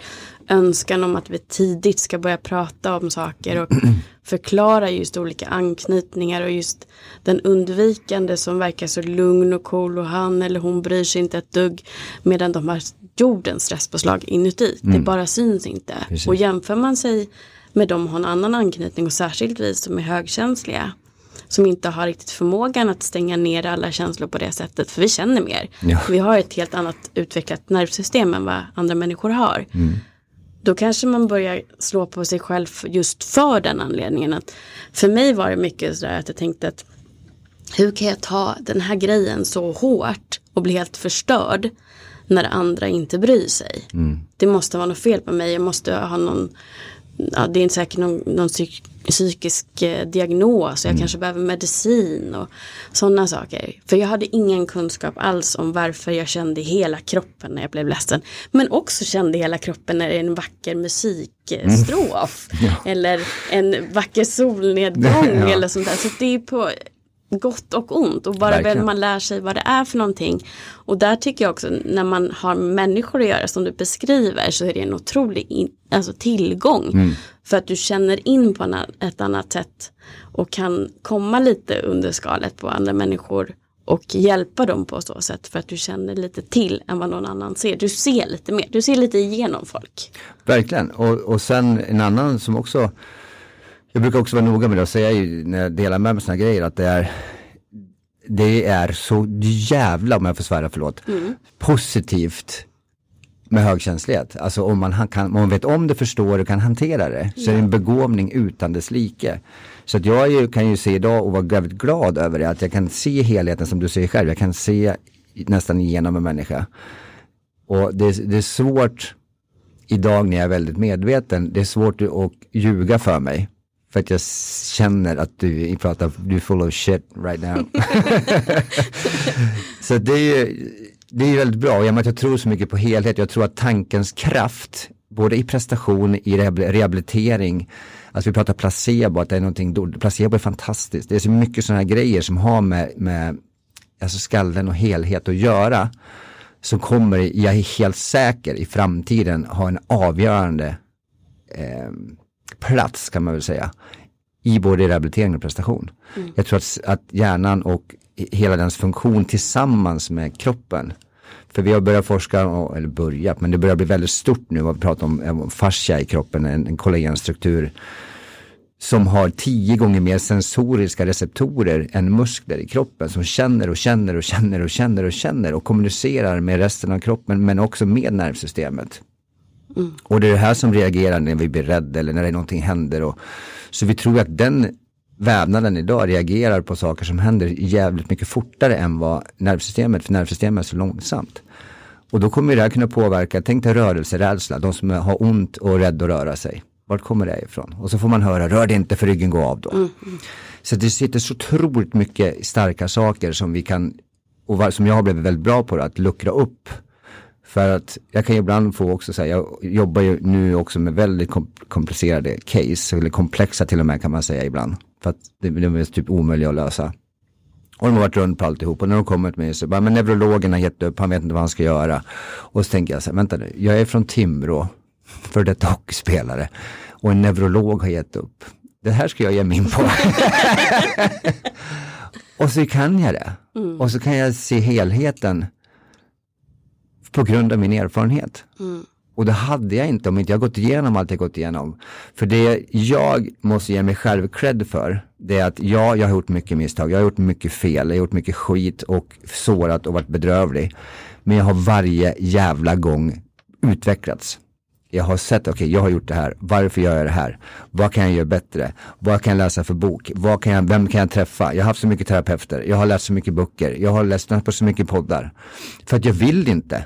önskan om att vi tidigt ska börja prata om saker och [CLEARS THROAT] förklara just olika anknytningar och just den undvikande som verkar så lugn och cool och han eller hon bryr sig inte ett dugg medan de har jordens stresspåslag inuti. Mm. Det bara syns inte. Precis. Och jämför man sig med de har en annan anknytning och särskilt vi som är högkänsliga som inte har riktigt förmågan att stänga ner alla känslor på det sättet. För vi känner mer. Ja. Vi har ett helt annat utvecklat nervsystem än vad andra människor har. Mm. Då kanske man börjar slå på sig själv just för den anledningen. Att för mig var det mycket sådär att jag tänkte att hur kan jag ta den här grejen så hårt och bli helt förstörd när andra inte bryr sig. Mm. Det måste vara något fel på mig, jag måste ha någon, ja, det är inte säkert någon, någon psyk, psykisk eh, diagnos, jag mm. kanske behöver medicin och sådana saker. För jag hade ingen kunskap alls om varför jag kände hela kroppen när jag blev ledsen. Men också kände hela kroppen när det är en vacker musikstrof. Mm. [LAUGHS] Ja. Eller en vacker solnedgång [LAUGHS] ja. eller sånt där. Så det är på gott och ont och bara Verkligen. man lär sig vad det är för någonting. Och där tycker jag också när man har människor att göra som du beskriver så är det en otrolig in, alltså tillgång. Mm. För att du känner in på ett annat sätt och kan komma lite under skalet på andra människor och hjälpa dem på så sätt för att du känner lite till än vad någon annan ser. Du ser lite mer, du ser lite igenom folk. Verkligen, och, och sen en annan som också jag brukar också vara noga med det och säga när jag delar med mig sådana grejer att det är det är så jävla, om jag får svära, förlåt, mm. positivt med högkänslighet. Alltså om man, kan, om man vet om det, förstår och kan hantera det så är det en begåvning utan dess like. Så att jag ju, kan ju se idag och vara väldigt glad över det, att jag kan se helheten som du säger själv. Jag kan se nästan igenom en människa. Och det, det är svårt idag när jag är väldigt medveten, det är svårt att ljuga för mig. För att jag känner att du pratar, du är full of shit right now. [LAUGHS] så det är ju det är väldigt bra, och jag tror så mycket på helhet. Jag tror att tankens kraft, både i prestation, i rehabilitering, alltså vi pratar placebo, att det är någonting, placebo är fantastiskt. Det är så mycket sådana här grejer som har med, med alltså skallen och helhet att göra. Som kommer, jag är helt säker, i framtiden ha en avgörande eh, plats kan man väl säga i både rehabilitering och prestation. Mm. Jag tror att, att hjärnan och hela dens funktion tillsammans med kroppen för vi har börjat forska, eller börjat, men det börjar bli väldigt stort nu vi pratar om, om fascia i kroppen, en, en kollagenstruktur som har tio gånger mer sensoriska receptorer än muskler i kroppen som känner och känner och känner och känner och känner och kommunicerar med resten av kroppen men också med nervsystemet. Mm. Och det är det här som reagerar när vi blir rädda eller när det någonting händer. Och, så vi tror att den vävnaden idag reagerar på saker som händer jävligt mycket fortare än vad nervsystemet, för nervsystemet är så långsamt. Och då kommer det här kunna påverka, tänk dig rörelserädsla, de som har ont och är rädda att röra sig. Vart kommer det ifrån? Och så får man höra, rör det inte för ryggen går av då. Mm. Så det sitter så otroligt mycket starka saker som vi kan, och som jag har blivit väldigt bra på, att luckra upp. För att jag kan ibland få också säga, jag jobbar ju nu också med väldigt komplicerade case, eller komplexa till och med kan man säga ibland. För att de är typ omöjliga att lösa. Och de har varit runt på alltihop och när de kommer till mig så bara, men neurologen har gett upp, han vet inte vad han ska göra. Och så tänker jag så här, vänta nu, jag är från Timrå, för detta hockeyspelare. Och en neurolog har gett upp. Det här ska jag ge mig in på. [LAUGHS] och så kan jag det. Mm. Och så kan jag se helheten på grund av min erfarenhet. Mm. Och det hade jag inte om inte jag gått igenom allt jag gått igenom. För det jag måste ge mig själv cred för, det är att ja, jag har gjort mycket misstag, jag har gjort mycket fel, jag har gjort mycket skit och sårat och varit bedrövlig. Men jag har varje jävla gång utvecklats. Jag har sett, okej, okay, jag har gjort det här, varför gör jag det här? Vad kan jag göra bättre? Vad kan jag läsa för bok? Vad kan jag, vem kan jag träffa? Jag har haft så mycket terapeuter, jag har läst så mycket böcker, jag har läst på så mycket poddar. För att jag vill inte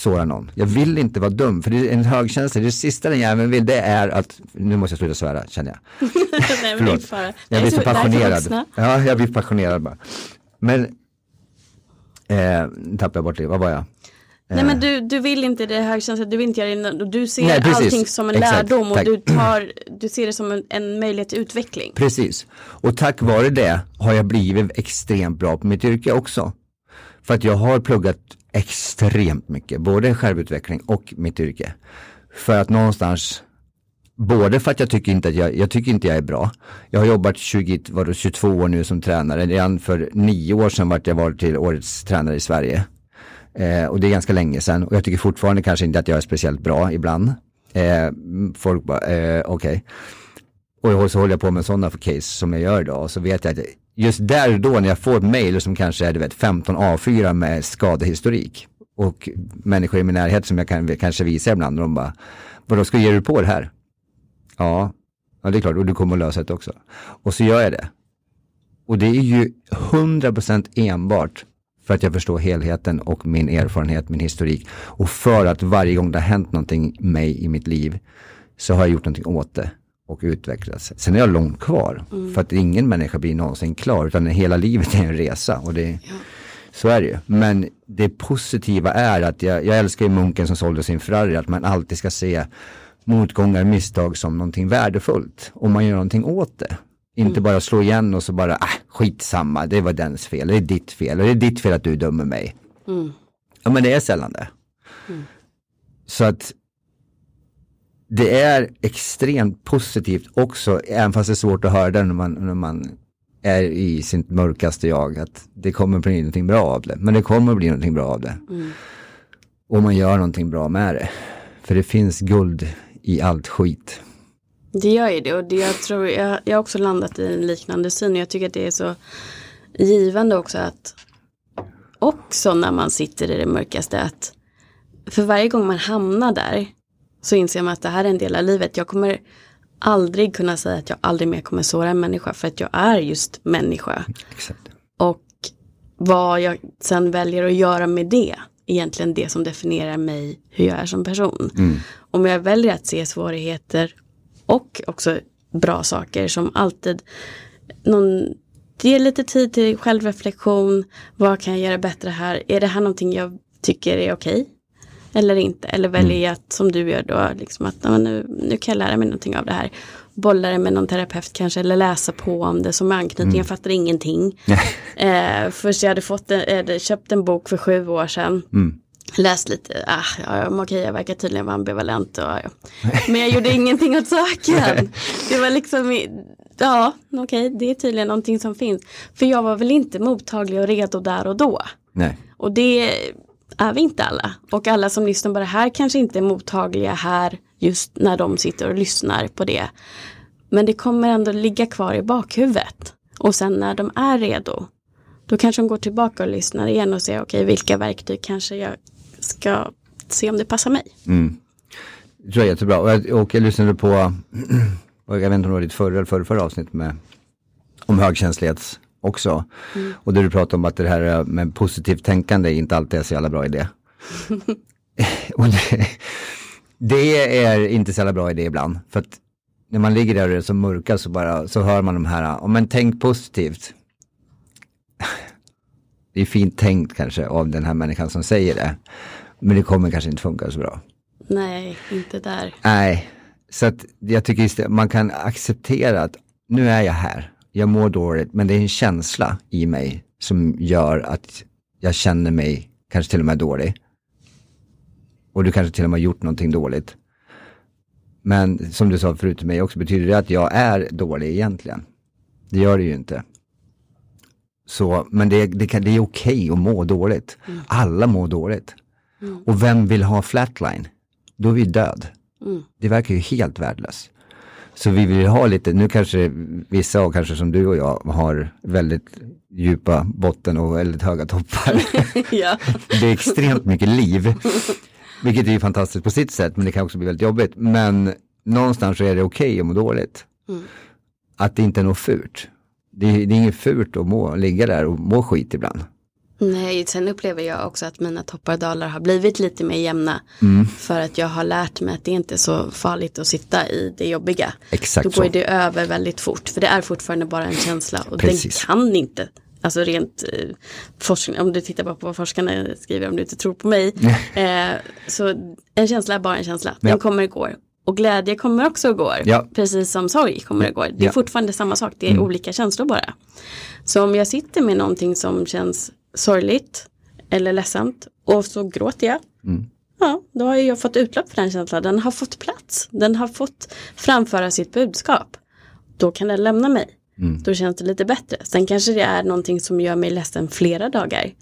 såra någon. Jag vill inte vara dum, för det är en högkänsla. Det sista den jäveln vill det är att, nu måste jag sluta svära känner jag. [LAUGHS] Nej, fara. Jag blir så passionerad. Ja, jag blir passionerad bara. Men, eh, tappade jag bort det, vad var jag? Nej men eh. du, du vill inte det högkänsliga, du vill inte göra det, du ser Nej, allting som en Exakt. lärdom och du, tar, du ser det som en, en möjlighet till utveckling. Precis, och tack vare det har jag blivit extremt bra på mitt yrke också. För att jag har pluggat extremt mycket, både självutveckling och mitt yrke. För att någonstans, både för att jag tycker inte att jag, jag tycker inte jag är bra. Jag har jobbat 20, var det 22 år nu som tränare. Redan för nio år sedan vart jag vald till årets tränare i Sverige. Eh, och det är ganska länge sedan och jag tycker fortfarande kanske inte att jag är speciellt bra ibland. Eh, folk bara, eh, okej. Okay. Och så håller jag på med sådana case som jag gör idag och så vet jag att just där och då när jag får ett mail som kanske är du vet, 15 A4 med skadehistorik och människor i min närhet som jag kan, kanske visar ibland och de bara, vadå ska ge du på det här? Ja, ja det är klart och du kommer att lösa det också. Och så gör jag det. Och det är ju 100% enbart för att jag förstår helheten och min erfarenhet, min historik. Och för att varje gång det har hänt någonting mig i mitt liv så har jag gjort någonting åt det och utvecklats. Sen är jag långt kvar. Mm. För att ingen människa blir någonsin klar utan hela livet är en resa. Och det, ja. Så är det ju. Men det positiva är att jag, jag älskar ju munken som sålde sin Ferrari, att man alltid ska se motgångar, misstag som någonting värdefullt. Och man gör någonting åt det. Inte mm. bara slå igen och så bara, äh, skitsamma, det var dens fel, det är ditt fel, det är ditt fel att du dömer mig. Mm. Ja men det är sällan det. Mm. Så att det är extremt positivt också, även fast det är svårt att höra det när man, när man är i sitt mörkaste jag, att det kommer bli någonting bra av det. Men det kommer bli någonting bra av det. Mm. Och man gör någonting bra med det. För det finns guld i allt skit. Det gör ju det och det jag tror, jag, jag har också landat i en liknande syn. Jag tycker att det är så givande också att också när man sitter i det mörkaste att för varje gång man hamnar där så inser man att det här är en del av livet. Jag kommer aldrig kunna säga att jag aldrig mer kommer såra en människa för att jag är just människa. Exakt. Och vad jag sen väljer att göra med det, egentligen det som definierar mig, hur jag är som person. Mm. Om jag väljer att se svårigheter och också bra saker som alltid någon Ge lite tid till självreflektion. Vad kan jag göra bättre här? Är det här någonting jag tycker är okej? Eller inte. Eller väljer mm. att som du gör då, liksom att nu, nu kan jag lära mig någonting av det här. Bolla det med någon terapeut kanske eller läsa på om det som anknytning. Mm. Jag fattar ingenting. [LAUGHS] eh, först jag hade fått en, eh, köpt en bok för sju år sedan. Mm läst lite, ah, ja, okej jag verkar tydligen vara ambivalent. Och, ja. Men jag gjorde ingenting åt saken. Det var liksom, ja okej det är tydligen någonting som finns. För jag var väl inte mottaglig och redo där och då. Nej. Och det är vi inte alla. Och alla som lyssnar på det här kanske inte är mottagliga här just när de sitter och lyssnar på det. Men det kommer ändå ligga kvar i bakhuvudet. Och sen när de är redo, då kanske de går tillbaka och lyssnar igen och ser okej okay, vilka verktyg kanske jag ska se om det passar mig. Mm. Det tror jag är jättebra. Och jag, och jag lyssnade på, och [CLEARS THROAT] jag vet inte om det var ditt förra eller förra, förra avsnitt med, om högkänslighets också. Mm. Och där du pratade om att det här med positivt tänkande inte alltid är så jävla bra idé. [LAUGHS] och det, det, är inte så jävla bra idé ibland. För att när man ligger där och det är så mörka så bara så hör man de här, om man tänk positivt. [LAUGHS] Det är fint tänkt kanske av den här människan som säger det. Men det kommer kanske inte funka så bra. Nej, inte där. Nej, så att jag tycker istället, man kan acceptera att nu är jag här. Jag mår dåligt, men det är en känsla i mig som gör att jag känner mig kanske till och med dålig. Och du kanske till och med har gjort någonting dåligt. Men som du sa förut till mig också, betyder det att jag är dålig egentligen? Det gör det ju inte. Så, men det, det, kan, det är okej att må dåligt. Mm. Alla mår dåligt. Mm. Och vem vill ha flatline? Då är vi död. Mm. Det verkar ju helt värdelöst. Så vi vill ha lite, nu kanske vissa och kanske som du och jag har väldigt djupa botten och väldigt höga toppar. [LAUGHS] ja. Det är extremt mycket liv. Vilket är ju fantastiskt på sitt sätt men det kan också bli väldigt jobbigt. Men någonstans så är det okej okay att må dåligt. Mm. Att det inte är något fult. Det är, det är inget fult att må, ligga där och må skit ibland. Nej, sen upplever jag också att mina toppar och dalar har blivit lite mer jämna. Mm. För att jag har lärt mig att det inte är så farligt att sitta i det jobbiga. Exakt Då går så. det över väldigt fort. För det är fortfarande bara en känsla. Och Precis. den kan inte Alltså rent eh, forskning, om du tittar bara på vad forskarna skriver om du inte tror på mig. [LAUGHS] eh, så en känsla är bara en känsla, den ja. kommer och går. Och glädje kommer också och går, ja. precis som sorg kommer och går. Det är ja. fortfarande samma sak, det är mm. olika känslor bara. Så om jag sitter med någonting som känns sorgligt eller ledsamt och så gråter jag. Mm. Ja, då har jag fått utlopp för den känslan. Den har fått plats. Den har fått framföra sitt budskap. Då kan den lämna mig. Mm. Då känns det lite bättre. Sen kanske det är någonting som gör mig ledsen flera dagar.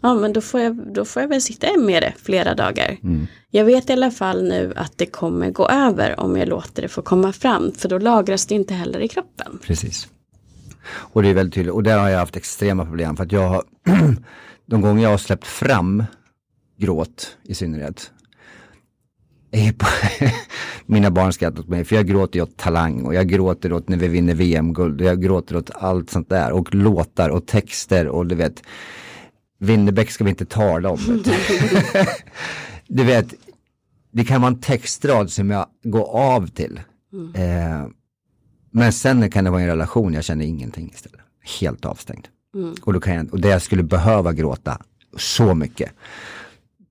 Ja, men då får jag, då får jag väl sitta med det flera dagar. Mm. Jag vet i alla fall nu att det kommer gå över om jag låter det få komma fram. För då lagras det inte heller i kroppen. Precis. Och det är väldigt tydligt. Och där har jag haft extrema problem. För att jag har, [CLEARS THROAT] de gånger jag har släppt fram gråt i synnerhet. [LAUGHS] Mina barn skrattar åt mig för jag gråter åt Talang och jag gråter åt när vi vinner VM-guld och jag gråter åt allt sånt där och låtar och texter och du vet Winnerbäck ska vi inte tala om. Vet du. [LAUGHS] du vet, det kan vara en textrad som jag går av till. Mm. Eh, men sen kan det vara en relation, jag känner ingenting istället. Helt avstängd. Mm. Och, då kan jag, och det jag skulle behöva gråta så mycket.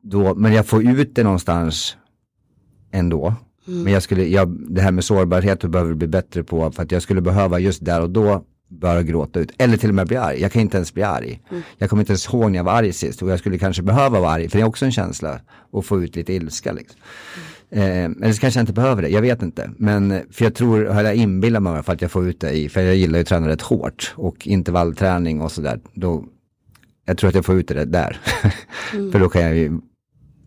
Då, men jag får ut det någonstans ändå. Mm. Men jag skulle, jag, det här med sårbarhet behöver bli bättre på för att jag skulle behöva just där och då börja gråta ut. Eller till och med bli arg. Jag kan inte ens bli arg. Mm. Jag kommer inte ens ihåg när jag var arg sist och jag skulle kanske behöva vara arg för det är också en känsla att få ut lite ilska. Liksom. Mm. Eh, eller så kanske jag inte behöver det, jag vet inte. Men för jag tror, har jag inbillat mig för att jag får ut det i, för jag gillar ju att träna rätt hårt och intervallträning och sådär. Då, jag tror att jag får ut det där. [LAUGHS] Mm. för då kan jag ju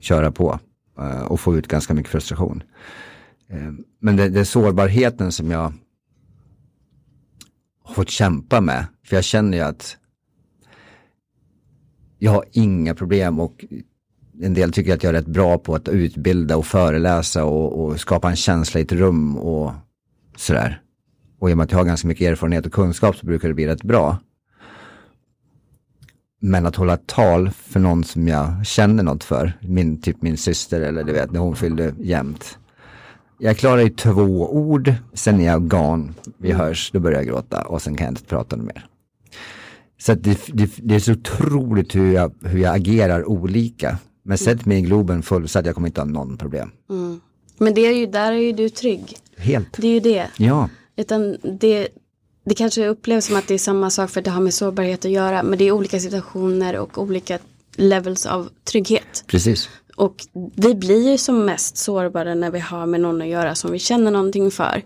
köra på uh, och få ut ganska mycket frustration. Uh, men det, det är sårbarheten som jag har fått kämpa med. För jag känner ju att jag har inga problem och en del tycker att jag är rätt bra på att utbilda och föreläsa och, och skapa en känsla i ett rum och sådär. Och i och med att jag har ganska mycket erfarenhet och kunskap så brukar det bli rätt bra. Men att hålla tal för någon som jag känner något för, min, typ min syster eller du vet när hon fyllde jämt. Jag klarar ju två ord, sen är jag gone, vi hörs, då börjar jag gråta och sen kan jag inte prata mer. Så det, det, det, är så otroligt hur jag, hur jag agerar olika. Men sätt mig i Globen fullsatt, jag kommer inte ha någon problem. Mm. Men det är ju, där är ju du trygg. Helt. Det är ju det. Ja. Utan det, det kanske upplevs som att det är samma sak för att det har med sårbarhet att göra. Men det är olika situationer och olika levels av trygghet. Precis. Och vi blir ju som mest sårbara när vi har med någon att göra som vi känner någonting för.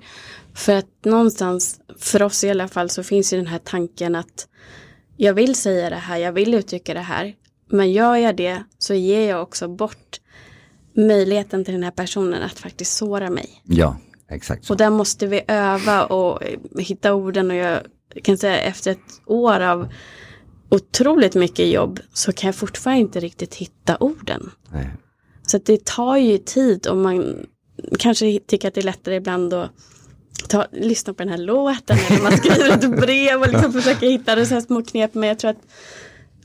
För att någonstans, för oss i alla fall, så finns ju den här tanken att jag vill säga det här, jag vill uttrycka det här. Men gör jag det så ger jag också bort möjligheten till den här personen att faktiskt såra mig. Ja, exakt så. Och där måste vi öva och hitta orden och jag kan säga efter ett år av otroligt mycket jobb så kan jag fortfarande inte riktigt hitta orden. Nej. Så det tar ju tid och man kanske tycker att det är lättare ibland att ta, lyssna på den här låten eller man skriver ett brev och liksom [LAUGHS] försöka hitta det så här små knep. Men jag tror att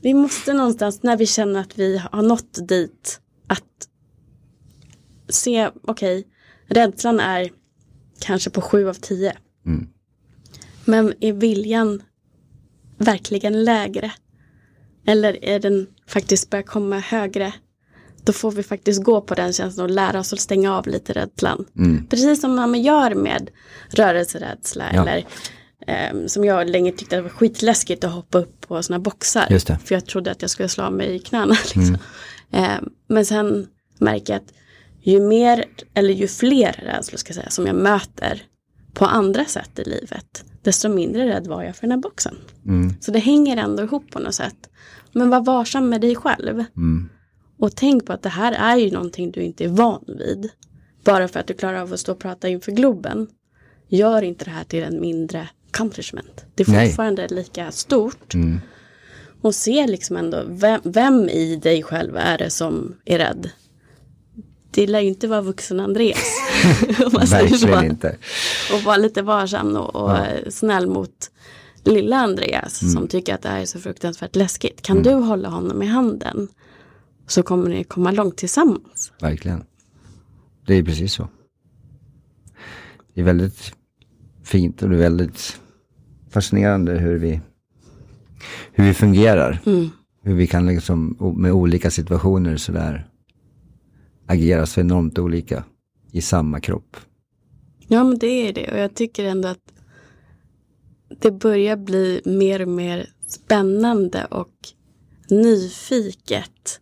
vi måste någonstans när vi känner att vi har nått dit att se, okej, okay, rädslan är kanske på sju av tio. Mm. Men är viljan verkligen lägre? Eller är den faktiskt börjar komma högre? Då får vi faktiskt gå på den känslan och lära oss att stänga av lite rädslan. Mm. Precis som man gör med rörelserädsla ja. eller um, som jag länge tyckte det var skitläskigt att hoppa upp på sådana boxar. För jag trodde att jag skulle slå mig i knäna. [LAUGHS] Liksom. Mm. Um, men sen märker jag att ju mer, eller ju fler rädslor ska säga, som jag möter på andra sätt i livet, desto mindre rädd var jag för den här boxen. Mm. Så det hänger ändå ihop på något sätt. Men var varsam med dig själv. Mm. Och tänk på att det här är ju någonting du inte är van vid. Bara för att du klarar av att stå och prata inför Globen. Gör inte det här till en mindre accomplishment. Det är fortfarande Nej. lika stort. Mm. Och se liksom ändå, vem, vem, i dig själv är det som är rädd? Det lär ju inte vara vuxen Andreas. [LAUGHS] Verkligen inte. Och vara lite varsam och, och ja. snäll mot lilla Andreas mm. som tycker att det här är så fruktansvärt läskigt. Kan mm. du hålla honom i handen så kommer ni komma långt tillsammans. Verkligen. Det är precis så. Det är väldigt fint och det är väldigt fascinerande hur vi, hur vi fungerar. Mm. Hur vi kan liksom med olika situationer sådär agera så enormt olika i samma kropp. Ja men det är det och jag tycker ändå att det börjar bli mer och mer spännande och nyfiket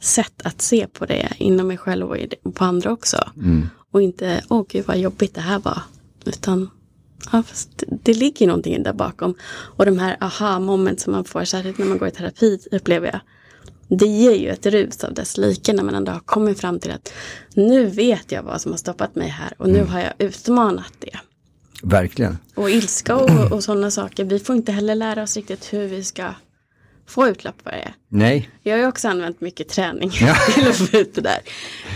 sätt att se på det inom mig själv och på andra också. Mm. Och inte, åh gud vad jobbigt det här var. Utan, ja fast det ligger någonting där bakom. Och de här aha-moment som man får, särskilt när man går i terapi upplever jag. Det ger ju ett rus av dess like när man ändå har kommit fram till att nu vet jag vad som har stoppat mig här och nu mm. har jag utmanat det. Verkligen. Och ilska och, och sådana saker. Vi får inte heller lära oss riktigt hur vi ska få utlopp för det. Nej. Jag har ju också använt mycket träning ja. till att få ut det där.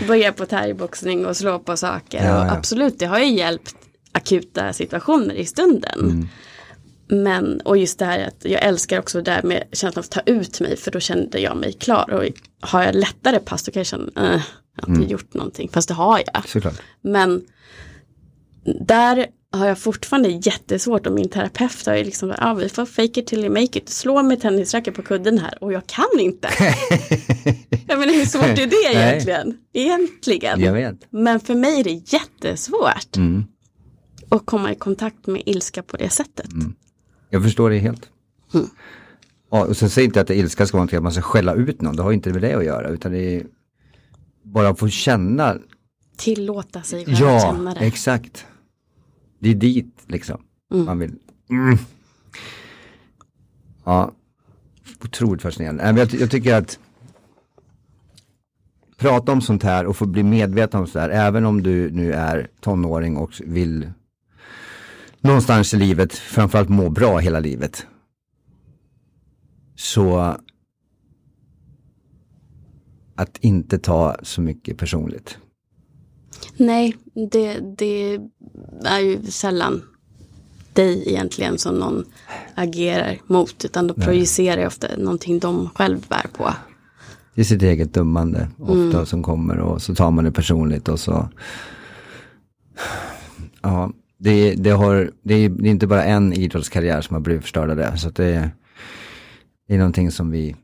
Börja på thaiboxning och slå på saker. Ja, och. Absolut, det har ju hjälpt akuta situationer i stunden. Mm. Men, och just det här att jag älskar också det där med känslan av att ta ut mig för då kände jag mig klar. Och har jag lättare pass då kan jag känna, äh, jag har inte mm. gjort någonting. Fast det har jag. Såklart. Men där har jag fortfarande jättesvårt och min terapeut har ju liksom, ja ah, vi får fake it till you make it, slå med tennisracket på kudden här och jag kan inte. [LAUGHS] jag menar hur svårt är det egentligen? Egentligen. Jag vet. Men för mig är det jättesvårt. Mm. Att komma i kontakt med ilska på det sättet. Mm. Jag förstår det helt. Mm. Ja, och sen säger inte att ilska ska vara någonting att man ska skälla ut någon, det har inte med det att göra, utan det är bara att få känna. Tillåta sig själv ja, att känna det. Ja, exakt. Det är dit liksom mm. man vill. Mm. Ja, otroligt fascinerande. Jag, jag tycker att prata om sånt här och få bli medveten om sånt här, även om du nu är tonåring och vill någonstans i livet, framförallt må bra hela livet. Så att inte ta så mycket personligt. Nej, det, det är ju sällan dig egentligen som någon agerar mot. Utan då projicerar jag ofta någonting de själv bär på. Det är sitt eget dummande ofta mm. som kommer och så tar man det personligt och så. Ja, det, det, har, det, är, det är inte bara en idrottskarriär som har blivit förstörd av det. Så det, det är någonting som vi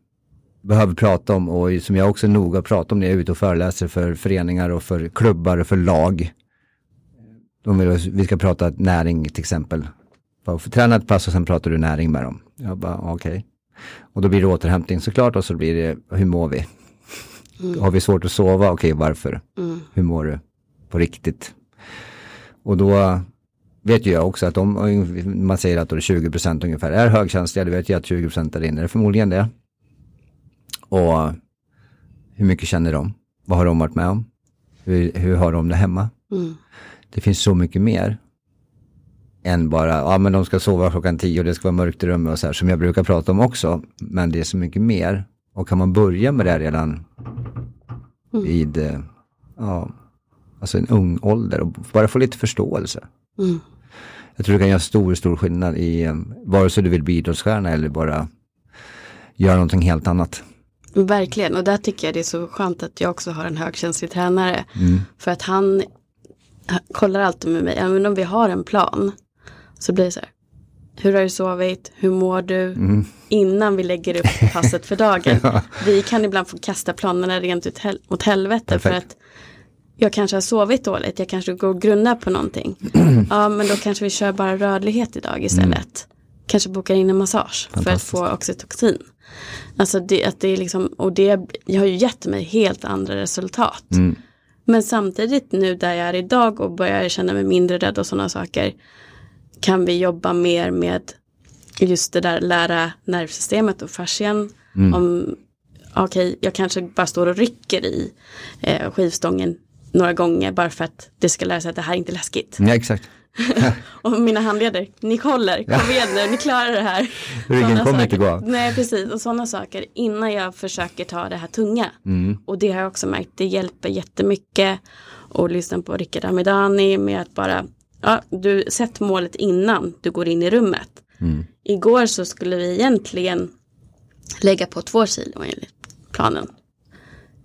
behöver prata om och som jag också noga pratar om när jag är ute och föreläser för föreningar och för klubbar och för lag. De vill, vi ska prata näring till exempel. För träna ett pass och sen pratar du näring med dem. Jag bara okej. Okay. Och då blir det återhämtning såklart och så blir det hur mår vi? Mm. Har vi svårt att sova? Okej okay, varför? Mm. Hur mår du? På riktigt? Och då vet ju jag också att om man säger att då 20% ungefär är högkänsliga, det vet jag att 20% där inne är förmodligen det. Och hur mycket känner de? Vad har de varit med om? Hur, hur har de det hemma? Mm. Det finns så mycket mer än bara, ja men de ska sova klockan tio och det ska vara mörkt i rummet och så här som jag brukar prata om också. Men det är så mycket mer. Och kan man börja med det redan mm. vid, ja, alltså en ung ålder och bara få lite förståelse. Mm. Jag tror det kan göra stor, stor skillnad i um, vare sig du vill bli idrottsstjärna eller bara göra någonting helt annat. Verkligen, och där tycker jag det är så skönt att jag också har en högkänslig tränare. För att han han kollar alltid med mig, även om vi har en plan. Så blir det så här, hur har du sovit, hur mår du? Innan vi lägger upp passet för dagen. [LAUGHS] Vi kan ibland få kasta planerna rent ut hel mot helvete. För Perfekt. att jag kanske har sovit dåligt, jag kanske går och grunnar på någonting. [CLEARS THROAT] ja, men då kanske vi kör bara rörlighet idag istället. Kanske bokar in en massage för att få oxytocin. Alltså det, att det är liksom, och det har ju gett mig helt andra resultat. Men samtidigt nu där jag är idag och börjar känna mig mindre rädd och sådana saker. Kan vi jobba mer med just det där lära nervsystemet och fascian. Om, okej, jag kanske bara står och rycker i eh, skivstången några gånger bara för att det ska lära sig att det här är inte läskigt. Ja, exakt. [LAUGHS] Och mina handleder, ni håller, kom igen nu, ni klarar det här. Ryggen kommer inte gå. Nej, precis. Och sådana saker innan jag försöker ta det här tunga. Mm. Och det har jag också märkt, det hjälper jättemycket. Och lyssna på Rickard Amidani med att bara, ja, du sätt målet innan du går in i rummet. Mm. Igår så skulle vi egentligen lägga på två kilo enligt planen.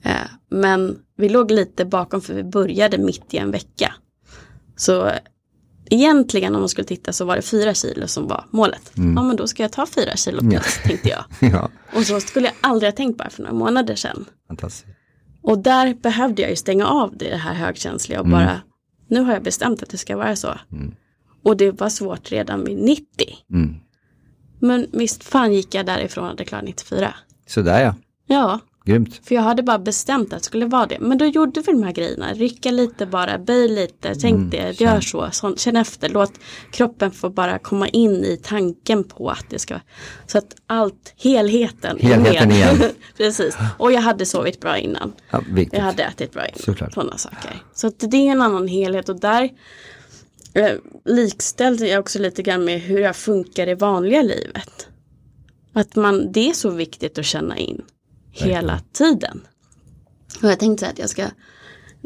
Eh, men vi låg lite bakom för vi började mitt i en vecka. Så egentligen om man skulle titta så var det fyra kilo som var målet. Ja men då ska jag ta fyra kilo plus tänkte jag. [LAUGHS] Ja, Och så skulle jag aldrig ha tänkt bara för några månader sedan. fantastiskt. Och där behövde jag ju stänga av det här högkänsliga och bara nu har jag bestämt att det ska vara så. Och det var svårt redan vid 90. Mm. Men visst fan gick jag därifrån och hade klarat 94. Sådär ja, Ja, grymt. för jag hade bara bestämt att det skulle vara det. Men då gjorde vi de här grejerna. Rycka lite bara, böj lite, tänk det, gör så, så. Känn efter, låt kroppen få bara komma in i tanken på att det ska. Så att allt, helheten Helheten igen. [LAUGHS] Precis. Och jag hade sovit bra innan. Ja. Jag hade ätit bra innan. Såklart. Sådana saker. Så att det är en annan helhet och där eh, likställde jag också lite grann med hur jag funkar i vanliga livet. Att man, det är så viktigt att känna in hela tiden. Och jag tänkte att jag ska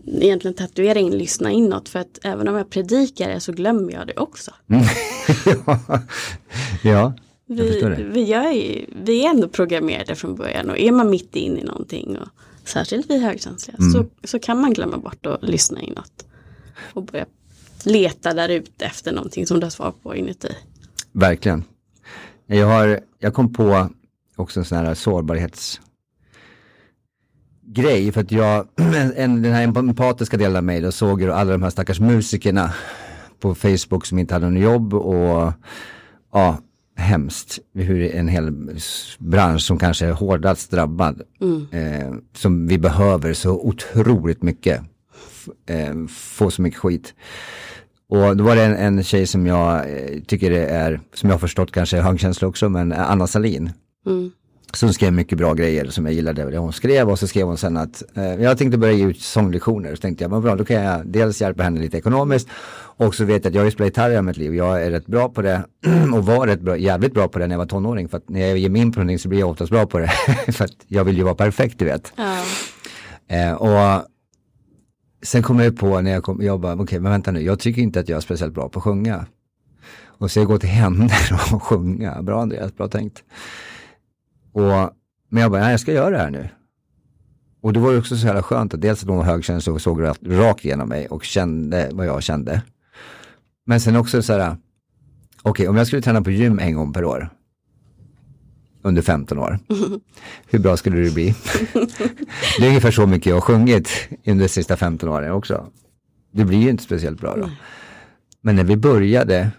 egentligen tatuera in lyssna inåt för att även om jag predikar det så glömmer jag det också. [LAUGHS] ja, ja, jag förstår Vi, det. vi, gör ju, vi är ändå programmerade från början och är man mitt inne i någonting och särskilt vi högkänsliga Mm. så, så kan man glömma bort att lyssna inåt. Och börja leta där ute efter någonting som du har svar på inuti. Verkligen. Jag, har, jag kom på också en sån här sårbarhets grej för att jag, [CLEARS THROAT] en, den här empatiska delen av mig, då såg jag alla de här stackars musikerna på Facebook som inte hade något jobb och ja, hemskt hur en hel bransch som kanske är hårdast drabbad, eh, som vi behöver så otroligt mycket, eh, få så mycket skit. Och då var det en, en tjej som jag eh, tycker det är, som jag har förstått kanske högkänslig också, men Anna Salin. Mm. Som skrev mycket bra grejer som jag gillade det hon skrev och så skrev hon sen att eh, jag tänkte börja ge ut sånglektioner. Så tänkte jag, vad bra, då kan jag dels hjälpa henne lite ekonomiskt och så vet jag att jag har ju spelat gitarr i mitt liv. Jag är rätt bra på det [CLEARS THROAT] och var rätt bra, jävligt bra på det när jag var tonåring. För att när jag ger mig in på någonting så blir jag oftast bra på det. [LAUGHS] för att jag vill ju vara perfekt, du vet. Ja. Eh, och sen kom jag på när jag kom, jag bara, okej men vänta nu, jag tycker inte att jag är speciellt bra på att sjunga. Och så jag går till henne [LAUGHS] och sjunga, bra Andreas, bra tänkt. Och, men jag bara, nej jag ska göra det här nu. Och det var ju också så jävla skönt att dels att hon var högkänslig och såg rakt, igenom mig och kände vad jag kände. Men sen också så här, okej om jag skulle träna på gym en gång per år, under 15 år, [LAUGHS] hur bra skulle det bli? [LAUGHS] Det är ungefär så mycket jag har sjungit under de sista 15 åren också. Det blir ju inte speciellt bra då. Men när vi började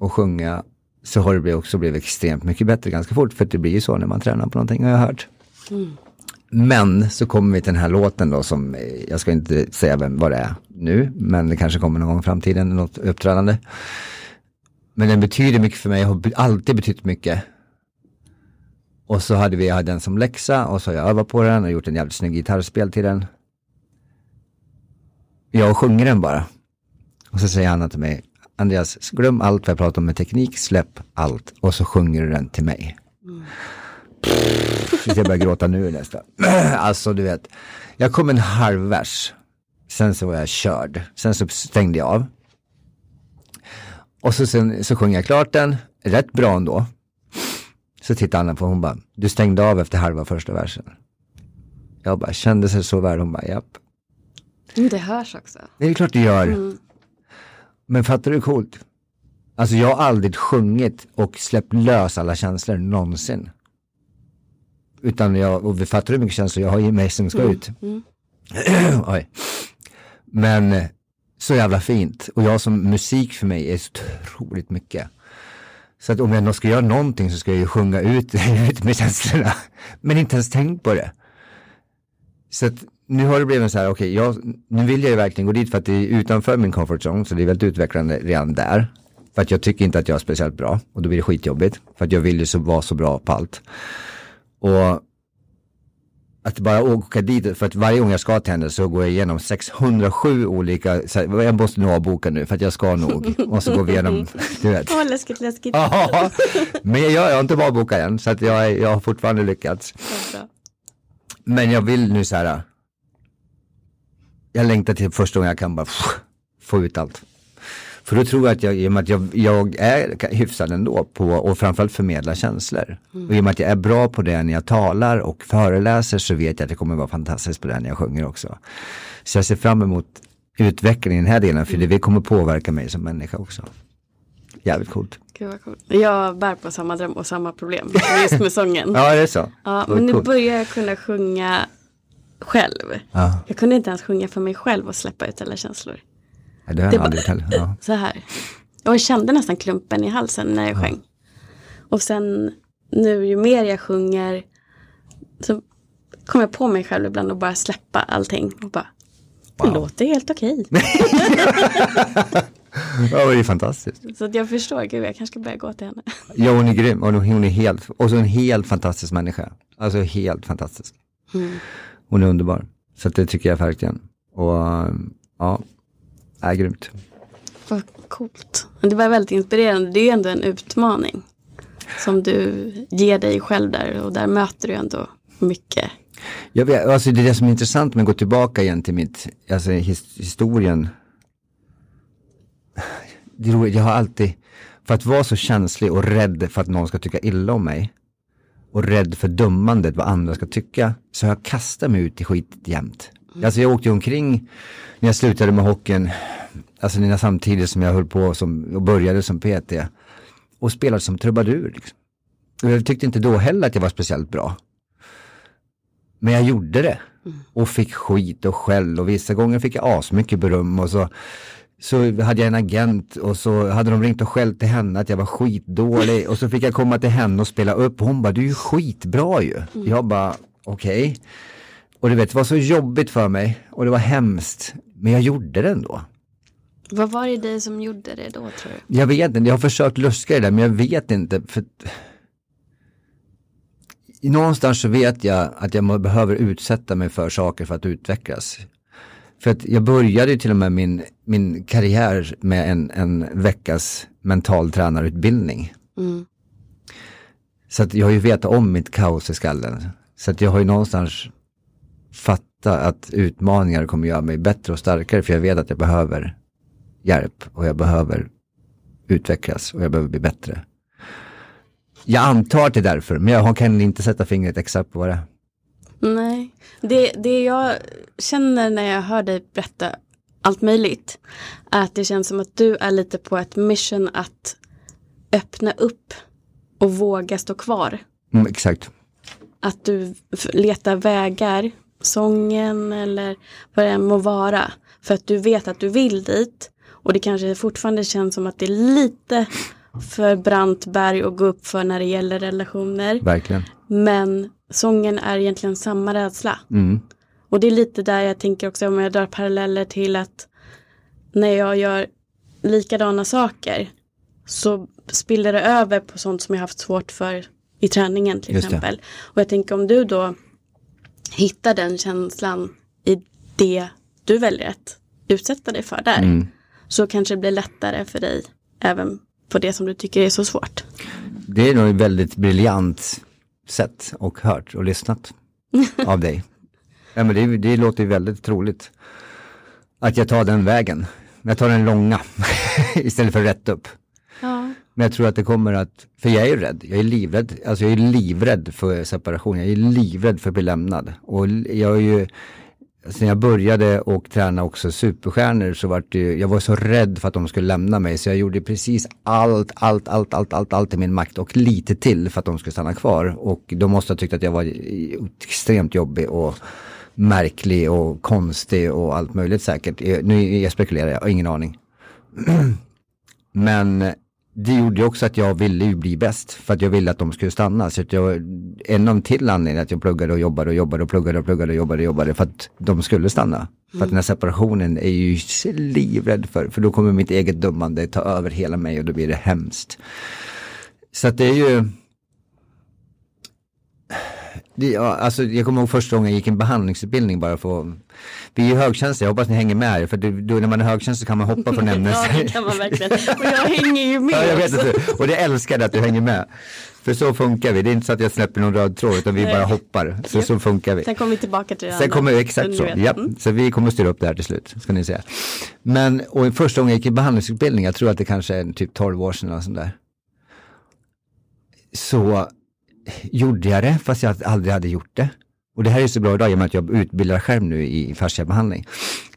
att sjunga så har det också blivit extremt mycket bättre ganska fort. För det blir ju så när man tränar på någonting har jag hört. Men så kommer vi till den här låten då som, eh, jag ska inte säga vem, vad det är nu, men det kanske kommer någon gång i framtiden, något uppträdande. Men den betyder mycket för mig, har alltid betytt mycket. Och så hade vi jag hade den som läxa och så har jag övat på den och gjort en jävligt snygg gitarrspel till den. Jag sjunger den bara. Och så säger Anna till mig, Andreas, glöm allt vad jag pratar om med teknik, släpp allt och så sjunger du den till mig. Pff, jag börjar gråta nu nästan. [CLEARS THROAT] alltså du vet, jag kom en halv vers Sen så var jag körd. Sen så stängde jag av. Och så, sen, så sjöng jag klart den, rätt bra ändå. Så tittade Anna på hon bara, du stängde av efter halva första versen. Jag bara, kände sig så värd? Hon bara, japp. Mm, det hörs också. Det är klart det gör. Mm. Men fattar du hur coolt? Alltså jag har aldrig sjungit och släppt lös alla känslor någonsin. Utan jag, och vi fattar hur mycket känslor jag har i mig som ska mm. ut. Mm. [CLEARS THROAT] Oj. Men så jävla fint. Och jag som musik för mig är så otroligt mycket. Så att om jag ska göra någonting så ska jag ju sjunga ut, [LAUGHS] ut med känslorna. Men inte ens tänkt på det. Så att nu har det blivit så här, okej, okay, nu vill jag ju verkligen gå dit för att det är utanför min comfort zone, så det är väldigt utvecklande redan där. För att jag tycker inte att jag är speciellt bra och då blir det skitjobbigt. För att jag vill ju så, vara så bra på allt. Och att bara åka dit, för att varje gång jag ska till henne så går jag igenom 607 olika, här, jag måste nog avboka nu för att jag ska nog. Och så går vi igenom, [LAUGHS] du vet. Åh, läskigt, läskigt. Ja, men jag, jag har inte avbokat än så att jag, jag har fortfarande lyckats. Men jag vill nu så här, jag längtar till första gången jag kan bara få ut allt. För då tror jag att jag, i och med att jag, jag är hyfsad ändå på och framförallt förmedla känslor. Mm. Och i och med att jag är bra på det när jag talar och föreläser så vet jag att det kommer vara fantastiskt på det när jag sjunger också. Så jag ser fram emot utvecklingen i den här delen för det kommer påverka mig som människa också. Jävligt coolt. Gud coolt. Jag bär på samma dröm och samma problem just med sången. [LAUGHS] ja det är så. Ja, men nu börjar jag kunna sjunga själv. Ja. Jag kunde inte ens sjunga för mig själv och släppa ut alla känslor. Ja, det har jag aldrig heller. Ja. [LAUGHS] Så här. Jag kände nästan klumpen i halsen när jag ja. sjöng. Och sen nu ju mer jag sjunger så kommer jag på mig själv ibland och bara släppa allting. Och bara, det wow. låter helt okej. [LAUGHS] ja, det är fantastiskt. Så att jag förstår, gud jag kanske ska börja gå till henne. ja, hon är grym och hon är helt, och så en helt fantastisk människa. Alltså helt fantastisk. Mm. Hon är underbar. Så det tycker jag verkligen. Och ja, är grymt. Vad coolt. Det var väldigt inspirerande. Det är ju ändå en utmaning. Som du ger dig själv där och där möter du ändå mycket. Jag vet, alltså det är det som är intressant med att gå tillbaka igen till mitt, alltså his, historien. Det är roligt, jag har alltid, för att vara så känslig och rädd för att någon ska tycka illa om mig och rädd för dömandet, vad andra ska tycka, så jag kastat mig ut i skit jämt. Mm. Alltså jag åkte omkring när jag slutade med hockeyn, alltså när samtidigt som jag höll på som, och började som PT och spelade som trubadur. Liksom. Och jag tyckte inte då heller att jag var speciellt bra. Men jag gjorde det och fick skit och skäll och vissa gånger fick jag asmycket beröm och så så hade jag en agent och så hade de ringt och skällt till henne att jag var skitdålig och så fick jag komma till henne och spela upp och hon bara du är ju skitbra ju. Mm. Jag bara okej. Okay. Och du vet det var så jobbigt för mig och det var hemskt men jag gjorde det ändå. Vad var det dig som gjorde det då tror du? Jag vet inte, jag har försökt luska i det men jag vet inte. För... Någonstans så vet jag att jag behöver utsätta mig för saker för att utvecklas. För att jag började till och med min, min karriär med en, en veckas mentaltränarutbildning. Mm. Så att jag har ju vetat om mitt kaos i skallen. Så att jag har ju någonstans fattat att utmaningar kommer göra mig bättre och starkare för jag vet att jag behöver hjälp och jag behöver utvecklas och jag behöver bli bättre. Jag antar att det är därför, men jag kan inte sätta fingret exakt på vad det är. Nej, det, det jag känner när jag hör dig berätta allt möjligt att det känns som att du är lite på ett mission att öppna upp och våga stå kvar. Mm, exakt. Att du letar vägar, sången eller vad det än må vara. För att du vet att du vill dit. Och det kanske fortfarande känns som att det är lite för brant berg att gå upp för när det gäller relationer. Verkligen. Men sången är egentligen samma rädsla. Mm. Och det är lite där jag tänker också om jag drar paralleller till att när jag gör likadana saker så spiller det över på sånt som jag haft svårt för i träningen till exempel. Och jag tänker om du då hittar den känslan i det du väljer att utsätta dig för där. Mm. Så kanske det blir lättare för dig även på det som du tycker är så svårt. Det är nog väldigt briljant sett och hört och lyssnat [LAUGHS] av dig. Ja, men det, det låter ju väldigt troligt. att jag tar den vägen. Jag tar den långa [LAUGHS] istället för rätt upp. Ja. Men jag tror att det kommer att, för jag är ju rädd, jag är livrädd, alltså jag är livrädd för separation, jag är livrädd för att bli lämnad. Och jag är ju, sen jag började och träna också superstjärnor så var det jag var så rädd för att de skulle lämna mig så jag gjorde precis allt, allt, allt, allt, allt, allt i min makt och lite till för att de skulle stanna kvar. Och de måste ha tyckt att jag var extremt jobbig och märklig och konstig och allt möjligt säkert. Nu jag spekulerar jag, ingen aning. [CLEARS THROAT] Men det gjorde också att jag ville ju bli bäst för att jag ville att de skulle stanna. Så att jag, en av till anledningen att jag pluggade och jobbade och jobbade och pluggade och pluggade och jobbade och jobbade för att de skulle stanna. Mm. För att den här separationen är ju livrädd för, för då kommer mitt eget dummande ta över hela mig och då blir det hemskt. Så att det är ju det, ja, alltså, jag kommer ihåg första gången jag gick en behandlingsutbildning bara för Vi är högkänsliga, jag hoppas ni hänger med här, för det, då, när man är högkänslig kan man hoppa från [LAUGHS] ämnen. ja, det kan man verkligen. Och jag hänger ju med. [LAUGHS] ja, jag vet inte. Och det älskar att du hänger med. För så funkar vi, det är inte så att jag släpper någon röd tråd utan vi bara hoppar. Så, så funkar vi. Sen kommer vi tillbaka till det Sen kommer vi, exakt så. Ja, så vi kommer styra upp det här till slut, ska ni se. Men, och första gången jag gick i behandlingsutbildning, jag tror att det kanske är typ 12 år sedan eller sånt där. Så gjorde jag det fast jag aldrig hade gjort det. Och det här är så bra idag i och med att jag utbildar själv nu i fasciabehandling.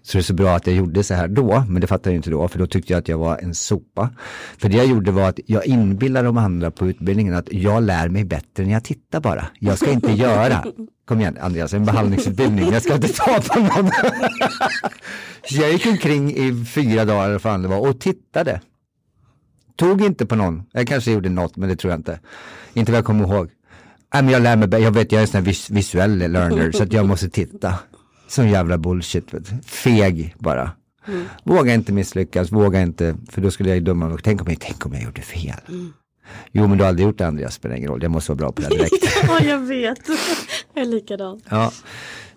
Så det är så bra att jag gjorde så här då, men det fattade jag inte då, för då tyckte jag att jag var en sopa. För det jag gjorde var att jag inbillade de andra på utbildningen att jag lär mig bättre när jag tittar bara. Jag ska inte göra, kom igen Andreas, en behandlingsutbildning, jag ska inte ta på någon. så jag gick omkring i fyra dagar eller vad det var och tittade. Tog inte på någon, jag kanske gjorde något, men det tror jag inte. Inte vad jag kommer ihåg. Nej, men jag lär mig, jag vet jag är en sån här vis visuell learner så att jag måste titta. Sån jävla bullshit, feg bara. Mm. Våga inte misslyckas, våga inte, för då skulle jag ju döma mig. Tänk om jag, tänk om jag gjorde fel. Mm. Jo men du har aldrig gjort det Andreas, spelar ingen roll, jag måste vara bra på det direkt. [LAUGHS] ja jag vet, jag är likadan. Ja.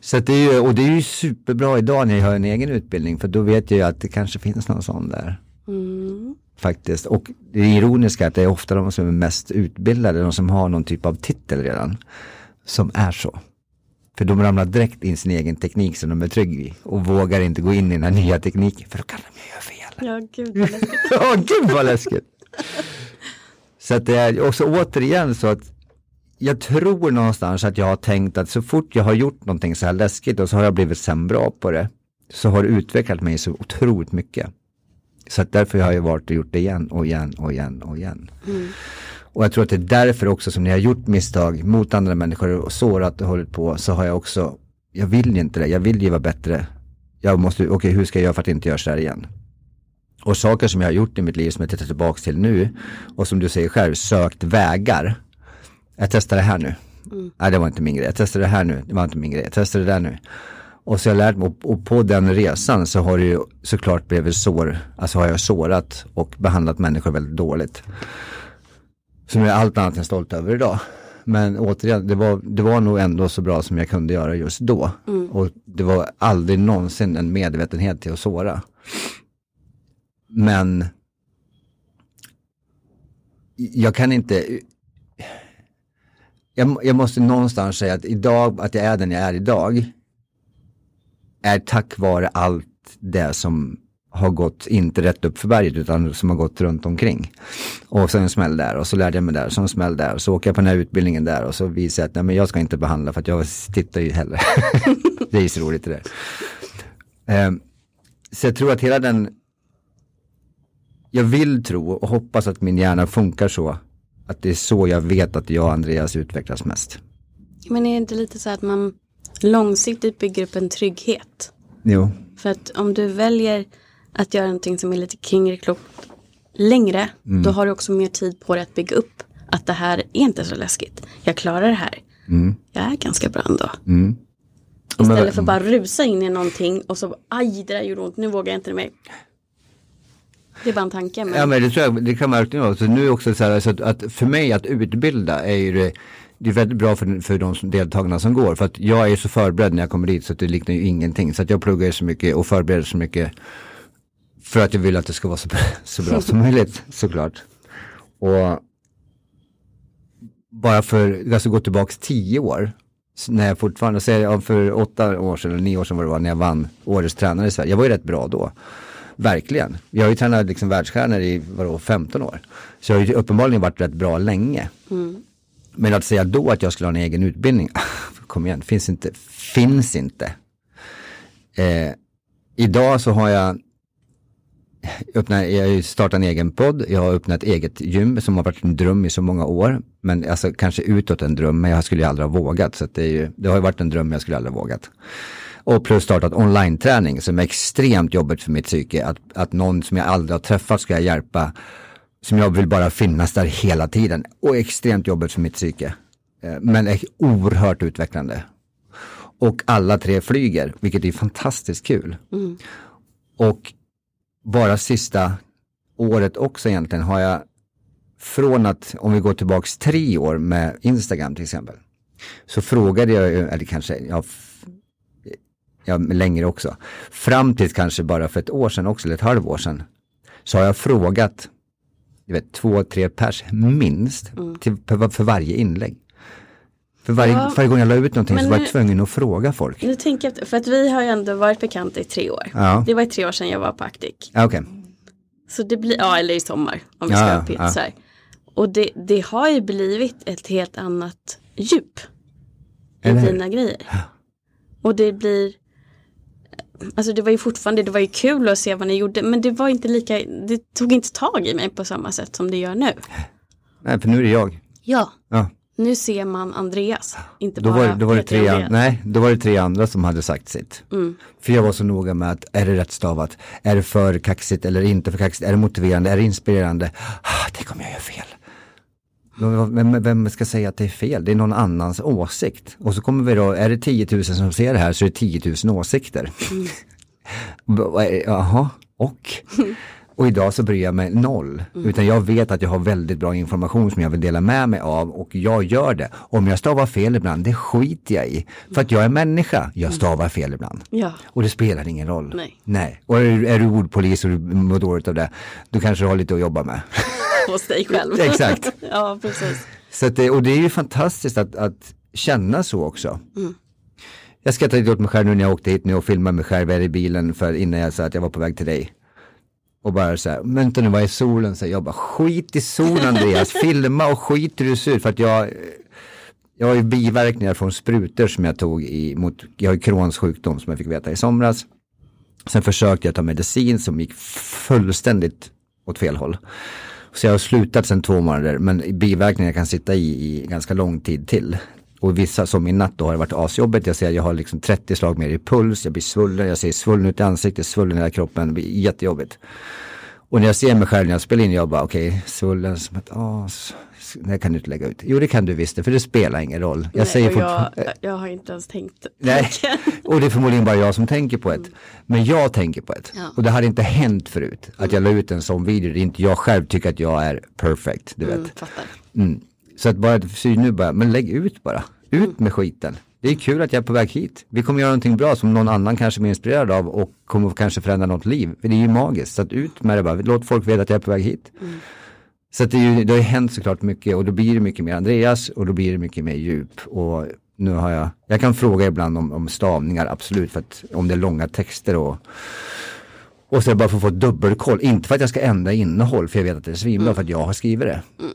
Så det är ju, och det är ju superbra idag när jag har en egen utbildning för då vet jag ju att det kanske finns någon sån där. Mm faktiskt. Och det ironiska är att det är ofta de som är mest utbildade, de som har någon typ av titel redan, som är så. För de ramlar direkt in sin egen teknik som de är trygg i och vågar inte gå in i den här nya tekniken för då kan de göra fel. Ja, gud vad läskigt. [LAUGHS] ja, gud vad läskigt. så att det är också återigen så att jag tror någonstans att jag har tänkt att så fort jag har gjort någonting så här läskigt och så har jag blivit sen bra på det så har det utvecklat mig så otroligt mycket. Så att därför har jag varit och gjort det igen och igen och igen och igen. Mm. Och jag tror att det är därför också som när jag har gjort misstag mot andra människor och sårat och hållit på så har jag också, jag vill ju inte det, jag vill ju vara bättre. Jag måste, okej okay, hur ska jag göra för att inte göra så här igen? Och saker som jag har gjort i mitt liv som jag tittar tillbaka till nu och som du säger själv, sökt vägar. Jag testar det här nu. Mm. Nej det var inte min grej. Jag testar det här nu. Det var inte min grej. Jag testar det där nu. Och så har jag lärt mig, och på den resan så har det ju såklart blivit sår, alltså har jag sårat och behandlat människor väldigt dåligt. Som jag är allt annat än stolt över idag. Men återigen, det var, det var nog ändå så bra som jag kunde göra just då. Mm. Och det var aldrig någonsin en medvetenhet till att såra. Men jag kan inte, jag, jag måste någonstans säga att idag, att jag är den jag är idag, är tack vare allt det som har gått, inte rätt upp för berget utan som har gått runt omkring. Och så en smäll där och så lärde jag mig där, så en smäll där och så åker jag på den här utbildningen där och så visar jag att nej, men jag ska inte behandla för att jag tittar ju hellre. [LAUGHS] det är ju så roligt det där. Um, så jag tror att hela den, jag vill tro och hoppas att min hjärna funkar så att det är så jag vet att jag och Andreas utvecklas mest. Men är det inte lite så att man långsiktigt bygger upp en trygghet. Jo. För att om du väljer att göra någonting som är lite kingre klokt längre, mm. då har du också mer tid på dig att bygga upp att det här är inte så läskigt. Jag klarar det här. Mm. Jag är ganska bra ändå. Mm. Istället för att bara rusa in i någonting och så aj det där gjorde ont, nu vågar jag inte mer. Det är bara en tanke. Men... Ja men det tror jag, det kan verkligen vara. Så nu också så här, så att, att, för mig att utbilda är ju det det är väldigt bra för, för de som, deltagarna som går. För att jag är så förberedd när jag kommer dit så att det liknar ju ingenting. Så att jag pluggar så mycket och förbereder så mycket. För att jag vill att det ska vara så, [LAUGHS] så bra som möjligt såklart. Och bara för, alltså gå tillbaks tio år. när jag fortfarande, säger för åtta år sedan eller nio år sedan var det var när jag vann årets tränare i Sverige. Jag var ju rätt bra då. Verkligen. Jag har ju tränat liksom världsstjärnor i vadå, 15 år. Så jag har ju uppenbarligen varit rätt bra länge. Mm. Men att säga då att jag skulle ha en egen utbildning, [LAUGHS] kom igen, finns inte. Finns inte. Eh, idag så har jag öppnat, jag har startat en egen podd, jag har öppnat ett eget gym som har varit en dröm i så många år. Men alltså kanske utåt en dröm, men jag skulle ju aldrig ha vågat. Så det, är ju, det har ju varit en dröm, men jag skulle aldrig ha vågat. Och plus startat online-träning som är extremt jobbigt för mitt psyke. Att, att någon som jag aldrig har träffat ska jag hjälpa. Som jag vill bara finnas där hela tiden. Och extremt jobbigt för mitt psyke. Eh, men är oerhört utvecklande. Och alla tre flyger, vilket är fantastiskt kul. Mm. Och bara sista året också egentligen har jag från att, om vi går tillbaks tre år med Instagram till exempel. Så frågade jag, eller kanske, ja, ja längre också. Fram till kanske bara för ett år sedan också, eller ett halvår sedan. Så har jag frågat, du vet, två, tre pers minst, mm. till, för varje inlägg. För varje, ja, varje gång jag la ut någonting så var jag tvungen att fråga folk. Nu tänker jag, för att vi har ju ändå varit bekanta i tre år. Ja. Det var i tre år sedan jag var på Actic. Ja, okay. Så det blir, ja eller i sommar om vi ska ja, ja, ja. Och det, det har ju blivit ett helt annat djup i dina grejer. Och det blir, alltså det var ju fortfarande, det var ju kul att se vad ni gjorde, men det var inte lika, det tog inte tag i mig på samma sätt som det gör nu. Nej, för nu är det jag. Ja. ja. Nu ser man Andreas, inte då bara var, då var det tre, Andreas. Nej, då var det tre andra som hade sagt sitt. Mm. För jag var så noga med att, är det rätt stavat? Är det för kaxigt eller inte för kaxigt? Är det motiverande? Är det inspirerande? Ah, tänk om jag gör fel. Vem, vem ska säga att det är fel? Det är någon annans åsikt. Och så kommer vi då, är det 10 000 som ser det här så är det 10 000 åsikter. Mm. [LAUGHS] Jaha, och? [LAUGHS] Och idag så bryr jag mig noll. Mm. Utan jag vet att jag har väldigt bra information som jag vill dela med mig av och jag gör det. Om jag stavar fel ibland, det skiter jag i. För att jag är människa, jag mm. stavar fel ibland. Ja. Och det spelar ingen roll. Nej. Nej. Och är, är du ordpolis och du mår dåligt av det, då kanske du har lite att jobba med. [LAUGHS] [LAUGHS] Hos dig själv. Exakt. [LAUGHS] ja, precis. Så det, och det är ju fantastiskt att, att känna så också. Mm. Jag skrattade lite åt mig själv nu när jag åkte hit nu och filmade mig själv i bilen för innan jag sa att jag var på väg till dig. Och bara så här, vänta nu vad är solen? Så jag bara skit i solen Andreas, [LAUGHS] filma och skit hur det ser ut för att jag jag har ju biverkningar från sprutor som jag tog i, mot, jag har ju Crohns sjukdom som jag fick veta i somras. Sen försökte jag ta medicin som gick fullständigt åt fel håll. Så jag har slutat sedan två månader men biverkningar kan sitta i, i ganska lång tid till. Och vissa som i natt då har det varit asjobbigt. Jag ser att jag har liksom 30 slag mer i puls, jag blir svullen, jag ser svullen ut i ansiktet, svullen i hela kroppen, det blir jättejobbigt. Och när jag ser mig själv när jag spelar in, jag bara okej, okay, svullen som ett as. Det kan du inte lägga ut. Jo det kan du visst för det spelar ingen roll. Jag Nej, säger jag, jag har inte ens tänkt. [LAUGHS] Nej, och det är förmodligen bara jag som tänker på ett. Men jag tänker på ett. Ja. Och det hade inte hänt förut. Att jag la ut en sån video. Det är inte jag själv tycker att jag är perfect. Du vet. Mm, mm. Så att bara, nu bara, men lägg ut bara. Ut med skiten. Det är kul att jag är på väg hit. Vi kommer göra någonting bra som någon annan kanske blir inspirerad av och kommer kanske förändra något liv. För det är ju magiskt. Så att ut med det bara. Låt folk veta att jag är på väg hit. Mm. Så att det, är ju, det har ju hänt såklart mycket och då blir det mycket mer Andreas och då blir det mycket mer djup. Och nu har jag, jag kan fråga ibland om, om stavningar absolut för att om det är långa texter och och så bara för att få dubbelkoll, inte för att jag ska ändra innehåll för jag vet att det är svinbra mm. för att jag har skrivit det. Mm.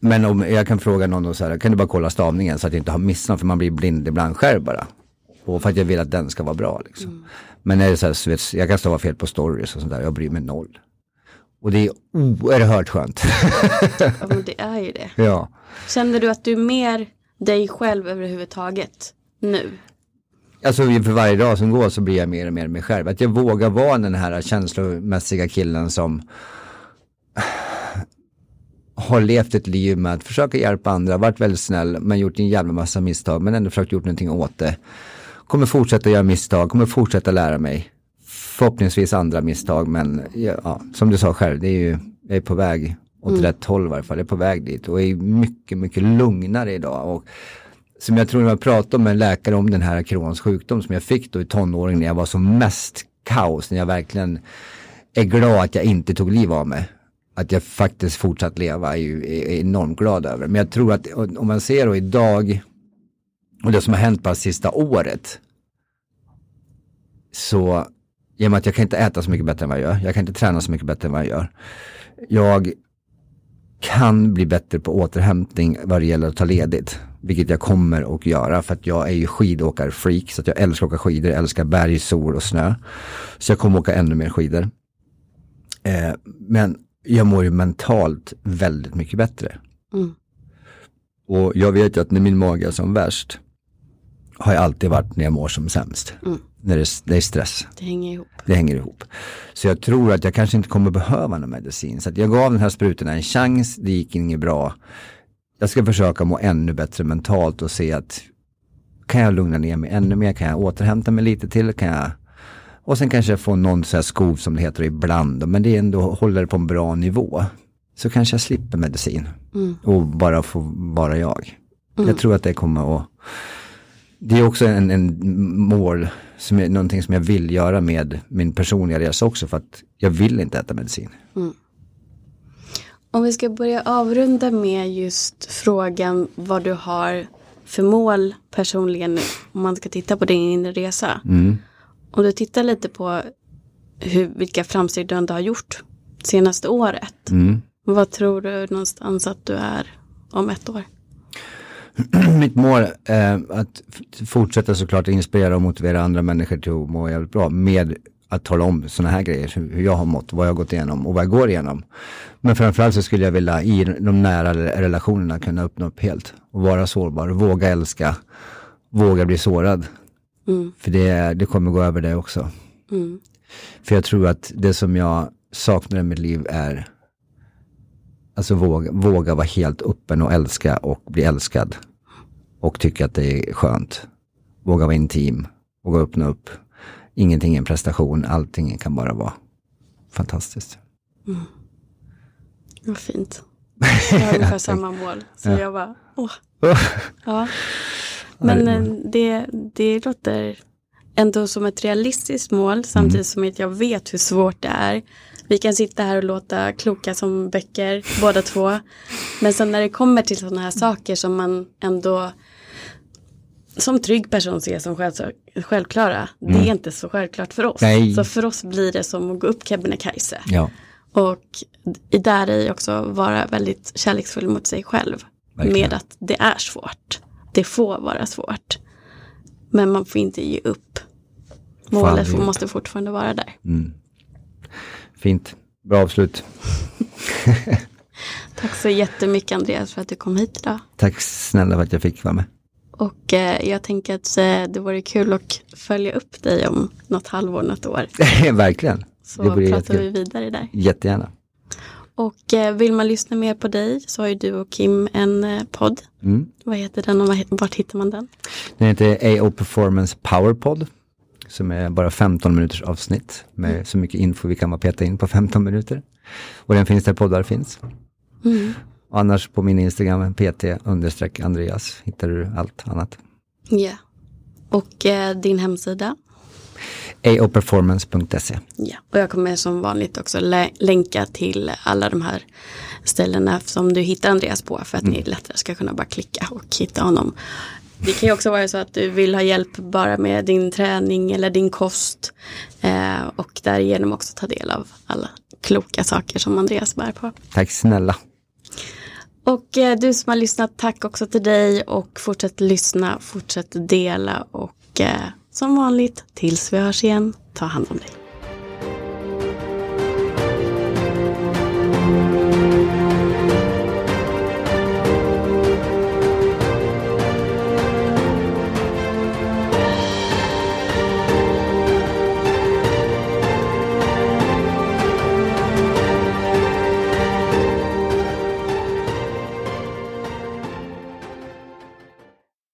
Men om jag kan fråga någon då så här, kan du bara kolla stavningen så att jag inte har missat för man blir blind ibland själv bara. Och för att jag vill att den ska vara bra liksom. Mm. Men är det så här, så vet, jag kan stava fel på stories och sånt där, jag bryr mig noll. Och det är oerhört skönt. [LAUGHS] ja men det är ju det. Ja. Känner du att du är mer dig själv överhuvudtaget nu? Alltså för varje dag som går så blir jag mer och mer mig själv. Att jag vågar vara den här känslomässiga killen som har levt ett liv med att försöka hjälpa andra, varit väldigt snäll men gjort en jävla massa misstag men ändå försökt gjort någonting åt det. Kommer fortsätta göra misstag, kommer fortsätta lära mig. Förhoppningsvis andra misstag men ja, som du sa själv, det är ju, jag är på väg åt mm. rätt håll i varje fall, jag är på väg dit och är mycket, mycket lugnare idag. Och som jag tror när jag pratade med en läkare om den här Crohns sjukdom som jag fick då i tonåring när jag var som mest kaos, när jag verkligen är glad att jag inte tog liv av mig att jag faktiskt fortsatt leva är ju är enormt glad över. Men jag tror att om man ser då idag Och det som har hänt bara sista året. Så, genom att jag kan inte äta så mycket bättre än vad jag gör. Jag kan inte träna så mycket bättre än vad jag gör. Jag kan bli bättre på återhämtning vad det gäller att ta ledigt. Vilket jag kommer att göra för att jag är ju skidåkarfreak. Så att jag älskar att åka skidor, jag älskar berg, sol och snö. Så jag kommer att åka ännu mer skidor. Eh, men jag mår ju mentalt väldigt mycket bättre. Mm. Och jag vet ju att när min mage är som värst har jag alltid varit när jag mår som sämst. Mm. När det, det är stress. Det hänger ihop. Det hänger ihop. Så jag tror att jag kanske inte kommer behöva någon medicin. Så jag gav den här sprutorna en chans, det gick inget bra. Jag ska försöka må ännu bättre mentalt och se att kan jag lugna ner mig ännu mer, kan jag återhämta mig lite till, kan jag och sen kanske jag får någon så här skov som det heter ibland, men det är ändå håller på en bra nivå. Så kanske jag slipper medicin Mm. och bara får vara jag. Jag tror att det kommer att det är också en, en mål, som är någonting som jag vill göra med min personliga resa också för att jag vill inte äta medicin. Om vi ska börja avrunda med just frågan vad du har för mål personligen om man ska titta på din inre resa. Om du tittar lite på hur, vilka framsteg du ändå har gjort senaste året. Vad tror du någonstans att du är om ett år? [CLEARS THROAT] Mitt mål är att f- fortsätta såklart inspirera och motivera andra människor till att må jävligt bra med att tala om sådana här grejer, hur hur jag har mått, vad jag har gått igenom och vad jag går igenom. Men framförallt så skulle jag vilja i de nära relationerna kunna öppna upp helt och vara sårbar, våga älska, våga bli sårad. För det, det kommer gå över det också. För jag tror att det som jag saknar i mitt liv är Alltså våga, våga vara helt öppen och älska och bli älskad. Och tycka att det är skönt. Våga vara intim. Våga öppna upp. Ingenting är en prestation. Allting kan bara vara fantastiskt. Vad fint. [LAUGHS] Jag har ungefär samma mål. Så jag bara, åh. Ja. Men eh, det, det låter ändå som ett realistiskt mål samtidigt som att jag vet hur svårt det är. Vi kan sitta här och låta kloka som böcker båda två. Men sen när det kommer till sådana här saker som man ändå som trygg person ser som själv, självklara. Det är inte så självklart för oss. Nej. Så för oss blir det som att gå upp Kebnekaise. Ja, Och i där i också vara väldigt kärleksfull mot sig själv. Verkligen. Med att det är svårt. Det får vara svårt. Men man får inte ge upp. Målet upp. måste fortfarande vara där. fint. Bra avslut. [LAUGHS] Tack så jättemycket Andreas för att du kom hit idag. Tack snälla för att jag fick vara med. Och eh, jag tänker att eh, det vore kul att följa upp dig om något halvår, något år. [LAUGHS] Verkligen. Så pratar vi jättekul. vidare där. Jättegärna. Och eh, vill man lyssna mer på dig så har ju du och Kim en eh, podd. Mm. Vad heter den och vart hittar man den? Den heter AO Performance Powerpod. Som är bara 15 minuters avsnitt. Med så mycket info vi kan bara peta in på 15 minuter. Och den finns där poddar finns. Och annars på min Instagram, pt Andreas, hittar du allt annat. Ja. Och eh, din hemsida? aoperformance.se. Ja. Och jag kommer som vanligt också lä- länka till alla de här ställena som du hittar Andreas på för att ni lättare ska kunna bara klicka och hitta honom. Det kan ju också vara så att du vill ha hjälp bara med din träning eller din kost eh, och därigenom också ta del av alla kloka saker som Andreas bär på. Tack snälla. Och eh, du som har lyssnat, tack också till dig och fortsätt lyssna, fortsätt dela och eh, som vanligt, tills vi hörs igen, ta hand om dig.